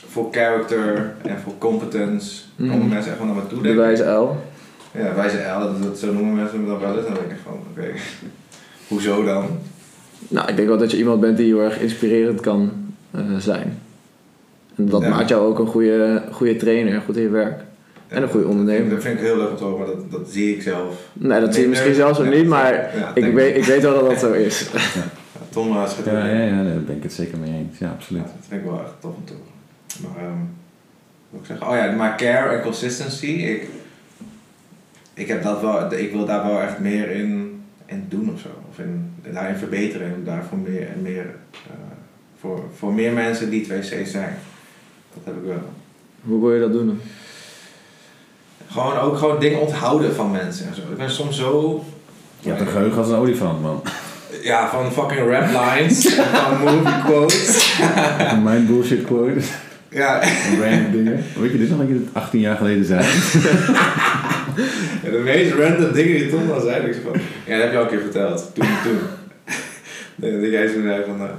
D: voor character en voor competence.
B: Mhm.
D: Komen mensen echt wel naar me toe
B: De wijze L.
D: Ja, wij zijn L, dat, dat, zo noemen mensen me dan wel eens. En dan denk ik van, oké, hoezo dan?
B: Nou, ik denk wel dat je iemand bent die heel erg inspirerend kan eh, zijn. En dat
D: Ja.
B: maakt jou ook een goede, goede trainer, goed in je werk. En een goede ondernemer.
D: Dat vind ik heel leuk om te horen, maar dat, dat zie ik zelf.
B: Nee, dat zie je misschien
D: nee,
B: zelfs
D: nee,
B: niet, maar
D: ja,
B: ik weet, ik weet wel dat dat zo is.
D: Ja, Tom uh, schudt
C: Ja, ja, ja, daar ben ik het zeker mee eens. Ja, absoluut.
D: Ja, dat vind ik wel echt tof om te horen. Maar, ehm, wat wil ik zeggen? Oh ja, maar care en consistency. Ik, ik, heb dat wel, ik wil daar wel echt meer in, in doen of zo. Of in, daarin verbeteren en daarvoor meer en meer. eh, voor, voor meer mensen die 2C's zijn. Dat heb ik wel.
B: Hoe wil je dat doen dan?
D: Gewoon ook gewoon dingen onthouden van mensen en zo. Ik ben soms zo.
C: Je hebt een geheugen als een olifant, man.
D: Ja, van fucking rap lines, van movie quotes.
C: Mijn bullshit quote.
D: Ja,
C: Random dingen. Weet je dit nog dat je het 18 jaar geleden zei?
D: Ja, de meest random dingen die Tom dan zei, ik van, ja, dat heb je al een keer verteld. Toen, toen. Nee, dat jij zo zei van, eh,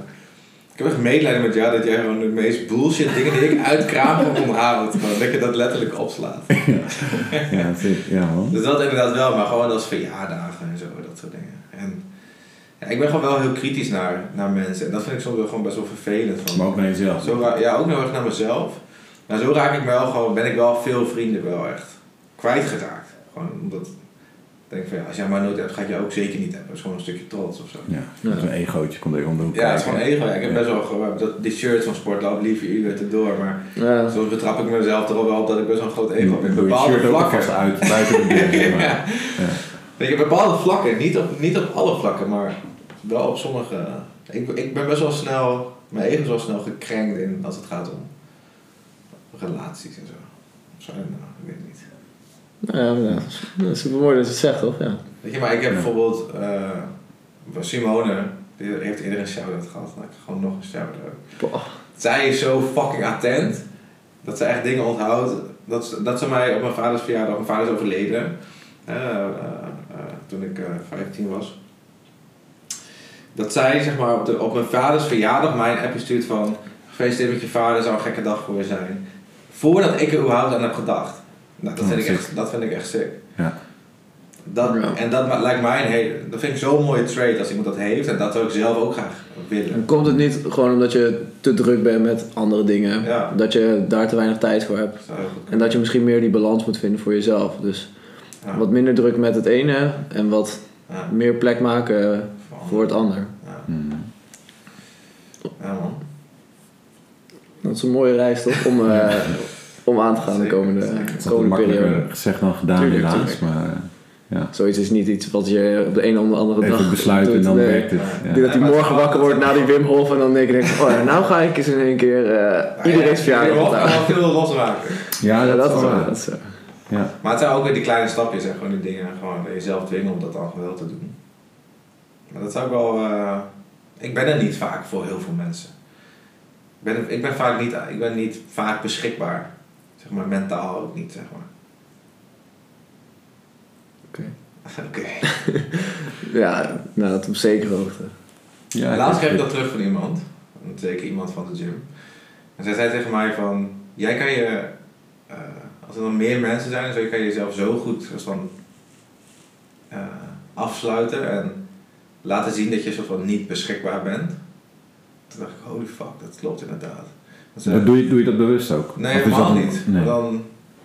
D: ik heb echt medelijden met jou dat jij gewoon de meest bullshit dingen die ik uit kraam gewoon onthoudt. Gewoon dat je dat letterlijk opslaat.
C: Ja, zeker. Ja, man.
D: Dus dat inderdaad wel, maar gewoon als verjaardagen en zo, dat soort dingen. En Ja, ik ben gewoon wel heel kritisch naar, naar mensen. En dat vind ik soms wel gewoon best wel vervelend. Van,
C: Maar ook naar jezelf.
D: Zo ja, ook heel erg naar mezelf. Maar zo raak ik wel gewoon, ben ik wel veel vrienden wel echt kwijtgeraakt. Gewoon omdat ik denk van ja, als jij maar nooit hebt, ga ik jou ook zeker niet hebben. Dat is gewoon een stukje trots of zo.
C: Ja, dat is een egootje, komt om de hoek
D: Ja, het is gewoon ego. Ja, Ik heb
C: Ja.
D: best wel gewoon, dat, die shirts van Sportlab, lieve uur erdoor. Maar
B: Ja.
D: soms betrap ik mezelf er ook wel op dat ik best wel een groot ego heb.
C: Je
D: bepaalde
C: shirt ook
D: vlakken.
C: alvast uit, buiten de deur. zeg maar.
D: Ja. Weet je, bepaalde vlakken, niet op, niet op alle vlakken, maar wel op sommige. Ik, ik ben best wel snel, mijn ego is wel snel gekrenkt in als het gaat om relaties en zo. Zo, nou, ik weet het niet.
B: Nou ja, dat is super mooi dat je het zegt, toch? Ja.
D: Weet je, maar ik heb
C: Ja.
D: bijvoorbeeld eh, Simone, die heeft eerder een shout-out gehad, dan ik gewoon nog een shout-out. Zij is zo fucking attent dat ze echt dingen onthoudt. Dat, ze- dat ze mij op mijn vaders verjaardag, mijn vader is overleden eh, eh, eh, toen ik eh 15 was. Dat zij zeg maar op, de, op mijn vaders verjaardag mij een appje stuurt van gefeliciteerd met je vader, zou een gekke dag voor je zijn. Voordat ik er überhaupt aan heb gedacht. Nou, dat,
C: Oh,
D: vind ik
C: sick.
D: echt, dat vind ik echt sick.
C: Ja.
D: Dat,
B: Ja.
D: En dat lijkt mij een hele, dat vind ik zo'n mooie trait als iemand dat heeft en dat zou ik zelf ook graag willen.
B: En komt het niet gewoon omdat je te druk bent met andere dingen?
D: Ja.
B: Dat je daar te weinig tijd voor hebt? En dat je misschien meer die balans moet vinden voor jezelf. Dus
D: Ja.
B: wat minder druk met het ene en wat
D: Ja,
B: meer plek maken het ander.
D: Ja,
C: Mm.
D: ja man.
B: Dat is een mooie reis toch? Om, eh, om aan te gaan de komende, komende
C: makkelijker
B: periode.
C: gezegd dan gedaan
B: Tuurlijk,
C: helaas.
B: tuurlijk.
C: Maar eh, ja.
B: Zoiets is niet iets wat je op de een of de andere dag
C: even besluiten en dan
B: Nee.
C: werkt het.
D: Ja.
B: Ik
C: Ja.
B: denk dat hij
D: Ja,
B: morgen wakker wordt na die Wim Hof en dan denk ik, oh ja, nou ga ik eens in één keer eh iedereen's
D: Ja,
B: verjaardag
D: wel veel losmaken.
C: Ja,
B: Ja,
C: dat,
B: dat is
C: wel.
B: waar. Dat is, eh,
C: Ja.
D: Maar het zijn ook weer die kleine stapjes en gewoon die dingen. Gewoon jezelf dwingen om dat dan wel te doen. Maar dat zou ik wel... eh, ik ben er niet vaak voor heel veel mensen. Ik ben, ik ben vaak niet, ik ben niet vaak beschikbaar. Zeg maar mentaal ook niet, zeg maar.
B: Oké.
D: Oké.
B: ja, nou, dat op zekere hoogte.
C: Ja,
D: Laatst kreeg ik dat terug van iemand. Zeker iemand van de gym. En zij zei tegen mij van... Jij kan je... eh, als er nog meer mensen zijn, zo kan je jezelf zo goed soort van, eh, afsluiten en laten zien dat je soort van niet beschikbaar bent. Toen dacht ik, holy fuck, dat klopt inderdaad. Dat
C: Maar doe, je, doe je dat bewust ook?
D: Nee, helemaal niet.
C: Nee.
D: Dan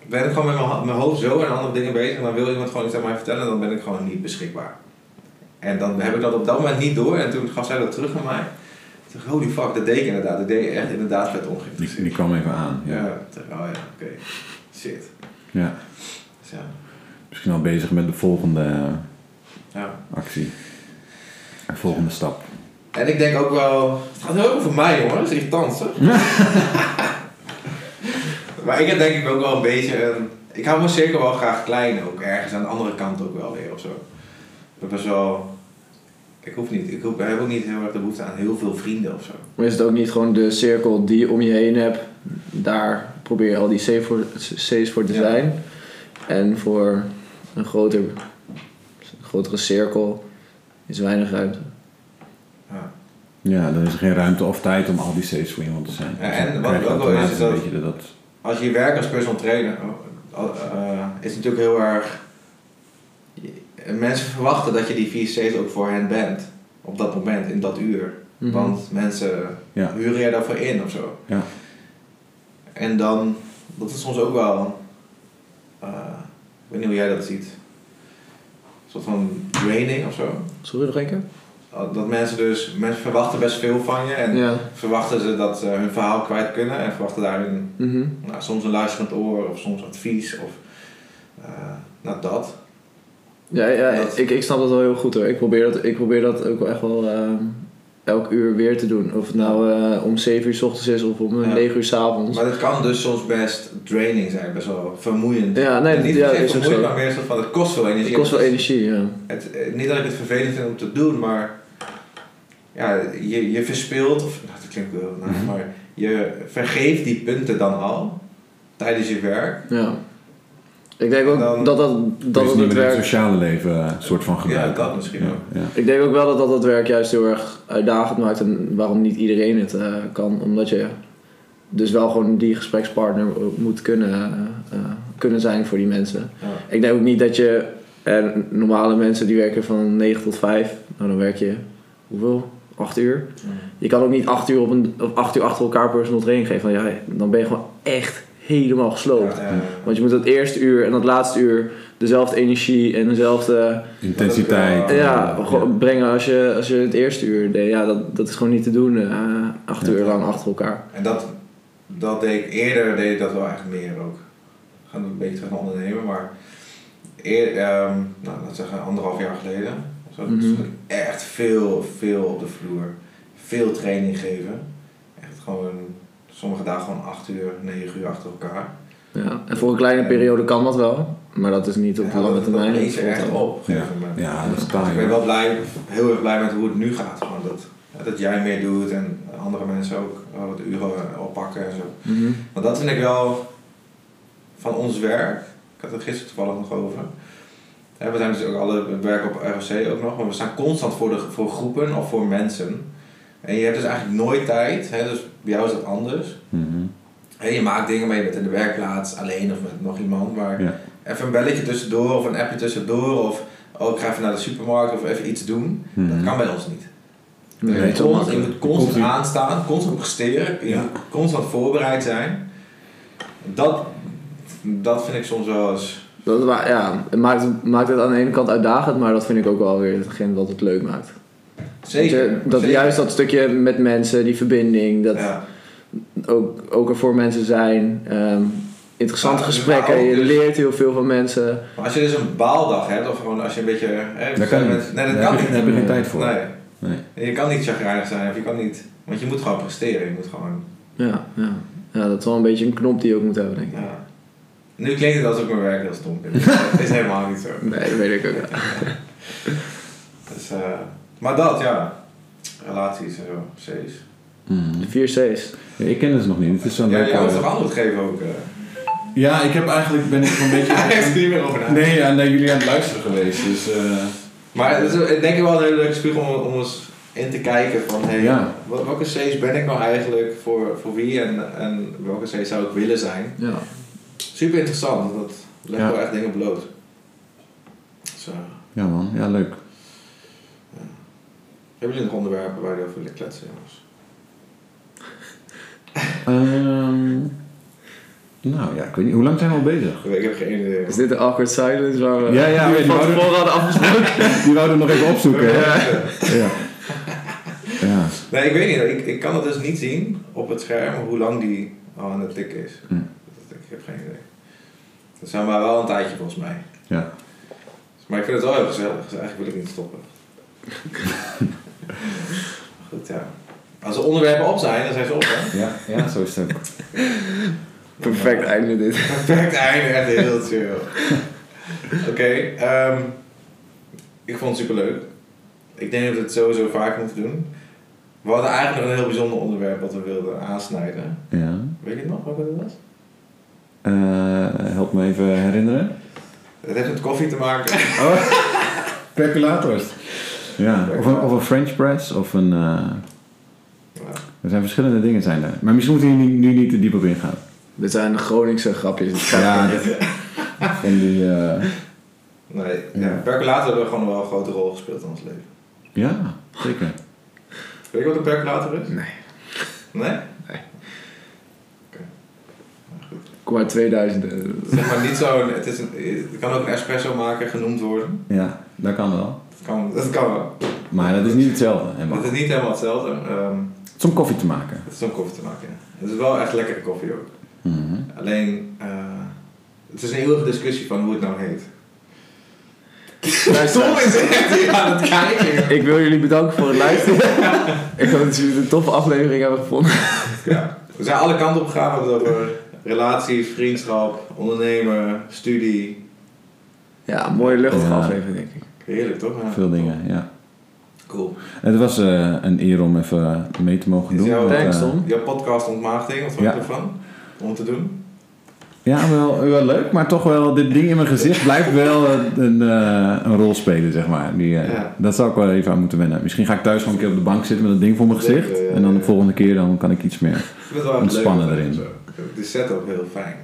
D: ben ik gewoon met mijn, hoofd zo en andere dingen bezig. En dan wil iemand gewoon iets aan mij vertellen en dan ben ik gewoon niet beschikbaar. En dan heb ik dat op dat moment niet door. En toen gaf zij dat terug naar mij. Toen dacht ik, holy fuck, dat deed ik inderdaad. Dat deed ik echt inderdaad vet
C: Die,
D: ongeïnteresseerd.
C: die kwam even aan. Ja.
D: Dacht oh ja, oké. Shit.
C: Ja.
D: Dus ja.
C: Misschien al bezig met de volgende eh,
D: ja.
C: actie. De volgende stap.
D: En ik denk ook wel... Het gaat heel erg over mij, jongen. Dat is irritant, maar ik heb denk ik ook wel een beetje een... Ik hou me zeker wel graag klein ook. Ergens aan de andere kant ook wel weer of zo. Ik best wel... Ik hoef niet... Ik, hoef, ik heb ook niet heel erg de behoefte aan heel veel vrienden of zo.
B: Maar is het ook niet gewoon de cirkel die je om je heen hebt, daar probeer je al die C's voor, C's voor te
D: Ja.
B: zijn. En voor een groter, grotere cirkel is weinig ruimte.
D: Ja.
C: Ja, dan is er geen ruimte of tijd om al die C's voor iemand te zijn.
D: Ja,
C: Dus
D: en
C: dan
D: wat ook wel is, is dat-
C: dat...
D: Als je werkt als personal trainer... oh, eh, is het natuurlijk heel erg... Mensen verwachten dat je die vier C's ook voor hen bent. Op dat moment, in dat uur.
B: Mhm.
D: Want mensen
C: Ja.
D: huren je daarvoor in of zo.
C: Ja.
D: En dan, dat is soms ook wel, eh, ik weet niet hoe jij dat ziet, een soort van draining of zo.
B: Sorry nog één keer?
D: Dat mensen dus, mensen verwachten best veel van je en
B: Ja.
D: verwachten ze dat ze hun verhaal kwijt kunnen en verwachten daarin
B: Mhm.
D: nou, soms een luisterend oor of soms advies of eh, nou dat.
B: Ja, ja
D: Dat-
B: ik, ik snap dat wel heel goed hoor. Ik probeer dat, ik probeer dat ook wel echt wel ehm, elk uur weer te doen. Of het nou eh, om 7 uur s ochtends is of om
D: Ja.
B: 9 uur s avonds.
D: Maar dat kan dus soms best draining zijn, best wel vermoeiend.
B: Ja, nee,
D: En niet
B: ja, is
D: vermoeiend,
B: zo.
D: maar meer van, het kost veel energie.
B: Het kost wel energie, ja.
D: Het, eh, niet dat ik het vervelend vind om te doen, maar ja, je, je verspeelt, of nou, dat klinkt wel, nou,
C: Mhm.
D: maar je vergeeft die punten dan al tijdens je werk.
B: ja. Ik denk ook
D: En dan-
B: dat dat,
C: Dat
B: het
C: niet
B: het
C: in het
B: werk...
C: sociale leven eh, soort van gebruiken.
D: dat misschien
C: ja,
D: ook.
C: Ja.
B: Ik denk ook wel dat dat het werk juist heel erg uitdagend maakt en waarom niet iedereen het eh, kan. Omdat je dus wel gewoon die gesprekspartner moet kunnen, eh, kunnen zijn voor die mensen.
D: Ja.
B: Ik denk ook niet dat je... eh, normale mensen die werken van 9 tot 5. Nou, dan werk je hoeveel? Acht uur. Je kan ook niet acht uur, op een, op acht uur achter elkaar personal training geven. Want ja, dan ben je gewoon echt helemaal gesloopt.
D: Ja, ja, ja.
B: Want je moet dat eerste uur en dat laatste uur dezelfde energie en dezelfde
C: Intensiteit.
B: ja, brengen als je, als je het eerste uur deed. Ja, dat, dat is gewoon niet te doen eh, acht
C: Ja.
B: uur lang achter elkaar.
D: En dat, dat deed ik eerder, deed ik dat wel eigenlijk meer ook. We gaan een beetje terug naar ondernemen, maar eer, ehm, nou, laten we zeggen anderhalf jaar geleden, zo,
B: Mhm.
D: ik echt veel, veel op de vloer. Veel training geven. Echt gewoon, sommige dagen gewoon acht uur, negen uur achter elkaar.
B: Ja. En voor een kleine periode kan dat wel, maar dat is niet op
D: Ja,
B: lange termijn.
D: Dat lees echt op. op een gegeven
C: Ja.
D: moment.
C: Ja, dat is
D: Dus
C: taai,
D: ik ben wel blij, heel erg blij met hoe het nu gaat. Gewoon dat, dat jij meer doet en andere mensen ook wat uren oppakken en zo.
B: Mhm.
D: Want dat vind ik wel van ons werk. Ik had het gisteren toevallig nog over. We zijn dus ook alle we werken op ROC ook nog, maar we staan constant voor, de, voor groepen of voor mensen. En je hebt dus eigenlijk nooit tijd, hè, dus bij jou is dat anders.
C: Mhm.
D: Hè, je maakt dingen mee, je bent in de werkplaats alleen of met nog iemand, maar
C: Ja.
D: even een belletje tussendoor of een appje tussendoor of oh, ik ga even naar de supermarkt of even iets doen.
C: Mhm.
D: Dat kan bij ons niet.
B: Nee, wel
D: constant, je moet constant
C: Continu.
D: aanstaan, constant presteren, je
C: Ja.
D: moet constant voorbereid zijn. Dat, dat vind ik soms wel eens.
B: Dat, ja, het maakt, het maakt het aan de ene kant uitdagend, maar dat vind ik ook wel weer hetgeen wat het leuk maakt.
D: Zeker.
B: Dat, je- dat
D: zeker.
B: juist dat stukje met mensen, die verbinding, dat
D: Ja.
B: ook, ook er voor mensen zijn. ehm, interessante
D: Ja,
B: gesprekken,
D: ook
B: je
D: dus-
B: leert heel veel van mensen.
D: Maar als je dus een baaldag hebt, of gewoon als je een beetje. Hè,
C: Dat kan
D: met- Nee, dat
C: Daar
D: kan
C: heb je-
D: niet.
C: daar heb je geen tijd voor.
D: Nee. Je kan niet chagrijnig zijn, of je kan niet. Want je moet gewoon presteren. Je moet gewoon.
B: Ja, ja. ja, dat is wel een beetje een knop die je ook moet hebben, denk ik.
D: Ja. Nu klinkt het alsof ik mijn werk heel stom vind. Dat is helemaal niet zo.
B: Nee, dat weet ik ook. Ja.
D: Dus, eh, maar dat, ja. Relaties en zo, C's.
C: Mhm.
B: De vier C's.
C: Ja, ik ken het nog niet. Het is zo'n
D: Ja,
C: leuk,
D: jij moet toch antwoord geven ook? eh?
C: Ja, ik heb eigenlijk ben ik een beetje.
D: Hij heeft er niet meer over na.
C: nee, ja, naar jullie aan het luisteren geweest. Dus eh,
D: Maar het is ik denk ik wel een hele leuke spiegel om, om eens in te kijken van hey,
C: Ja.
D: welke C's ben ik nou eigenlijk voor, voor wie en, en welke C's zou ik willen zijn.
B: Ja.
D: Super interessant, want dat legt
C: Ja.
D: wel echt dingen bloot. Dus, eh,
C: ja man, ja leuk.
D: Hebben jullie nog onderwerpen waar je over willen kletsen? jongens?
C: Ehm, nou ja, ik weet niet. Hoe lang zijn we al bezig?
D: Ik heb geen idee.
B: Is dit de awkward silence waar we
C: Ja, ja,
B: die van tevoren hadden afgesproken?
C: Die wouden we nog even opzoeken. hè? Ja. ja.
D: Nee, ik weet niet. Ik, ik kan het dus niet zien op het scherm hoe lang die al aan het tikken is.
C: Hm.
D: Ik heb geen idee. Dat zijn maar wel een tijdje volgens mij.
C: Ja.
D: Maar ik vind het wel heel gezellig, dus eigenlijk wil ik niet stoppen. Goed, ja. Als er onderwerpen op zijn, dan zijn ze op, hè?
C: Ja, ja, zo is het ook.
B: Perfect einde dit.
D: Perfect einde, echt heel chill. Oké, ehm, ik vond het superleuk. Ik denk dat we het sowieso vaak moeten doen. We hadden eigenlijk nog een heel bijzonder onderwerp wat we wilden aansnijden.
C: Ja.
D: Weet je het nog, wat het was?
C: Eh, help me even herinneren.
D: Het heeft met koffie te maken.
C: Oh, percolators. Ja, of een, of een French press of een... eh, er zijn verschillende dingen zijn er. Maar misschien moeten we hier nu, nu niet te diep op ingaan.
B: Dit zijn de Groningse grapjes.
C: Ja. Van die... eh,
D: Nee,
C: Ja.
D: ja. percolator hebben gewoon wel een grote rol gespeeld in ons leven.
C: ja, zeker.
D: Weet je wat een percolator is?
B: Nee.
D: Nee?
B: Nee.
D: Oké. Nou, goed.
B: Kom uit 2000. eh,
D: Zeg maar niet zo'n... Het, is een, het kan ook een espresso maker genoemd worden.
C: Ja, dat kan wel.
D: Dat kan, dat kan wel.
C: Maar dat is niet hetzelfde. helemaal.
D: Het is niet helemaal hetzelfde. ehm,
C: Het is om koffie te maken.
D: het is om koffie te maken. ja. Het is wel echt lekkere koffie ook.
C: Mhm.
D: Alleen... eh, het is een eeuwige discussie van hoe het nou heet.
B: Luisteraars,
D: is echt hier aan het kijken.
B: Ik wil jullie bedanken voor het luisteren. ik hoop dat jullie het een toffe aflevering hebben gevonden.
D: Ja. We zijn alle kanten op gegaan. We hebben het over relaties, vriendschap, ondernemen, studie.
B: Ja, mooie luchtige
C: Ja.
B: aflevering denk ik.
D: Heerlijk toch? Ja.
C: Veel dingen, ja.
D: Cool.
C: Het was eh, een eer om even mee te mogen
D: Is
C: doen.
D: jouw-
C: want,
B: Thanks, Tom.
D: Jouw podcast ontmaagding, wat vond je ervan? Om te doen?
C: Ja, wel, wel leuk, maar toch wel, dit ding in mijn gezicht blijft wel een, een, eh, een rol spelen, zeg maar. Die, eh,
D: Ja.
C: Dat zou ik wel even aan moeten wennen. Misschien ga ik thuis gewoon een keer op de bank zitten met dat ding voor mijn gezicht.
D: ja,
C: En dan de volgende keer dan kan ik iets meer.
D: Het
C: Ontspannen
D: leuk,
C: erin.
D: zo. De setup heel fijn.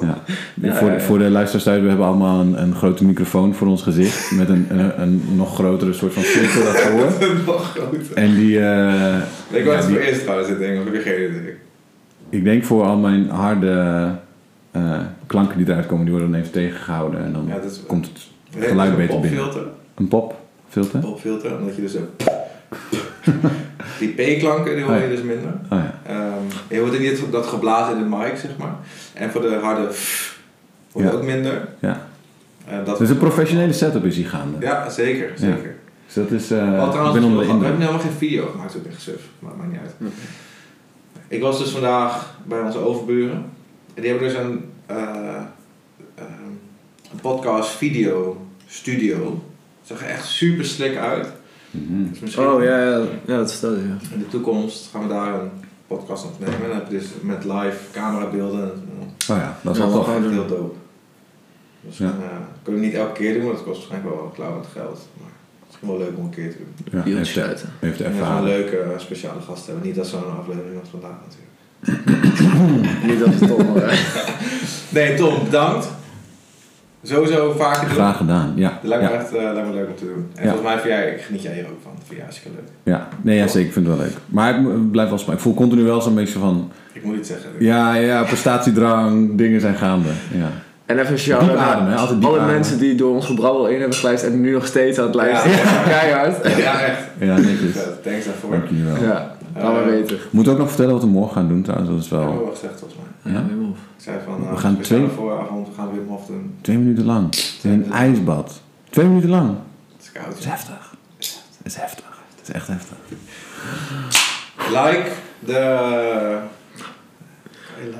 C: Ja.
B: Ja,
C: voor,
B: ja,
C: voor de luisteraars thuis, we hebben allemaal een, een grote microfoon voor ons gezicht. Met een, een, een nog grotere soort van filter daarvoor.
D: Nog groter.
C: En die, eh,
D: Ik was het voor eerst trouwens, dit ding, of heb je geen idee?
C: ik denk voor al mijn harde eh, klanken die eruit komen, die worden dan even tegengehouden. En dan
D: is
C: komt het geluid
D: een
C: beter binnen.
D: popfilter.
C: Een popfilter?
D: Popfilter, omdat je dus ook... Die P-klanken, die hoor je
C: Oh ja.
D: dus minder.
C: Oh ja.
D: Ehm, je hoort niet dat geblazen in de mic, zeg maar. En voor de harde hoor je
C: Ja.
D: ook minder.
C: ja.
D: Eh, dat
C: Dus een professionele setup is hier gaande.
D: Ja, zeker, zeker.
C: Dus dat is, eh,
D: Wat
C: ik
D: trouwens,
C: ben onder
D: we
C: de
D: hebben
C: indruk.
D: helemaal geen video gemaakt, ook echt suf. Maar maakt niet uit. Ik was dus vandaag bij onze overburen. En die hebben dus een, eh, ehm, een podcast video studio. Het zag er echt super slick uit.
C: Mhm.
D: Dus misschien
B: Oh ja, ja, ja dat vertelde je.
D: in de toekomst gaan we daar een podcast opnemen. En dan heb je dus met live camerabeelden. en-
C: Oh ja, dat is wel tof.
D: heel dope. Dus
C: Ja.
D: dan, eh, kunnen we niet elke keer doen, want het kost waarschijnlijk wel klauwend geld. Maar misschien wel leuk om een keer te doen.
C: Ja, heeft,
B: sluiten.
C: heeft
D: En we gaan
C: ervaren.
D: een leuke eh, speciale gast hebben. Niet dat zo'n aflevering als vandaag natuurlijk.
B: Niet dat het toch maar...
D: Nee, Tom, bedankt. Sowieso vaker doen.
C: Graag gedaan, ja.
D: Dat lijkt me
C: ja.
D: echt eh, lijkt me leuk om te doen. En
C: Ja.
D: volgens mij vind jij, geniet jij hier ook van. Dat vind je hartstikke leuk.
C: Ja, nee, ja, zeker. Ik vind het wel leuk. Maar het mo- blijft wel spannend. Ik voel continu wel zo'n beetje van...
D: Ik moet iets zeggen.
C: Ja, ja, prestatiedrang, dingen zijn gaande. Ja.
B: En even shout out alle mensen die door ons gebrabbel in hebben geluisterd en nu nog steeds aan het luisteren.
D: Ja.
B: Keihard.
D: Ja, echt.
C: ja, netjes.
D: Thanks daarvoor.
C: Dank jullie wel.
B: Ja, laat maar
D: Eh.
C: Moet ook nog vertellen wat we morgen gaan doen trouwens. Dat is
D: Dat hebben we
C: wel
D: wel gezegd volgens mij.
C: Ja?
B: Wim Hof.
D: Ik zei van,
C: We
D: uh,
C: gaan twee-
D: vooravond, we gaan Wim Hof doen.
C: twee minuten lang. In een ijsbad. Twee minuten lang.
D: Het is koud.
C: Dat is heftig. Dat is heftig. Dat is echt heftig.
D: Like de...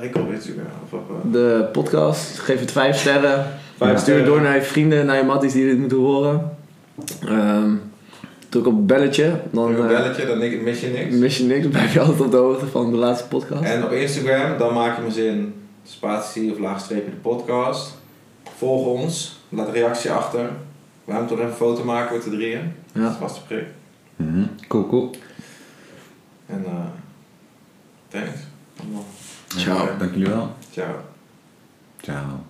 D: Liken op Instagram? Of eh,
B: De podcast, geef het vijf sterren.
D: Vijf
B: Stuur het door naar je vrienden, naar je matties die dit moeten horen. Ehm druk op het belletje, dan
D: Doe een
B: eh,
D: belletje, dan mis je niks.
B: mis je niks. Blijf je altijd op de hoogte van de laatste podcast.
D: En op Instagram, dan maak je mijn zin spatie of laagstreepje de podcast. Volg ons, laat een reactie achter. We gaan toch even een foto maken met de drieën. Dat
B: Ja.
D: is vast een prik.
C: Mhm. Cool, cool.
D: En eh thanks. Allemaal.
B: Ciao.
C: Dank jullie wel. Ciao.
D: Ciao.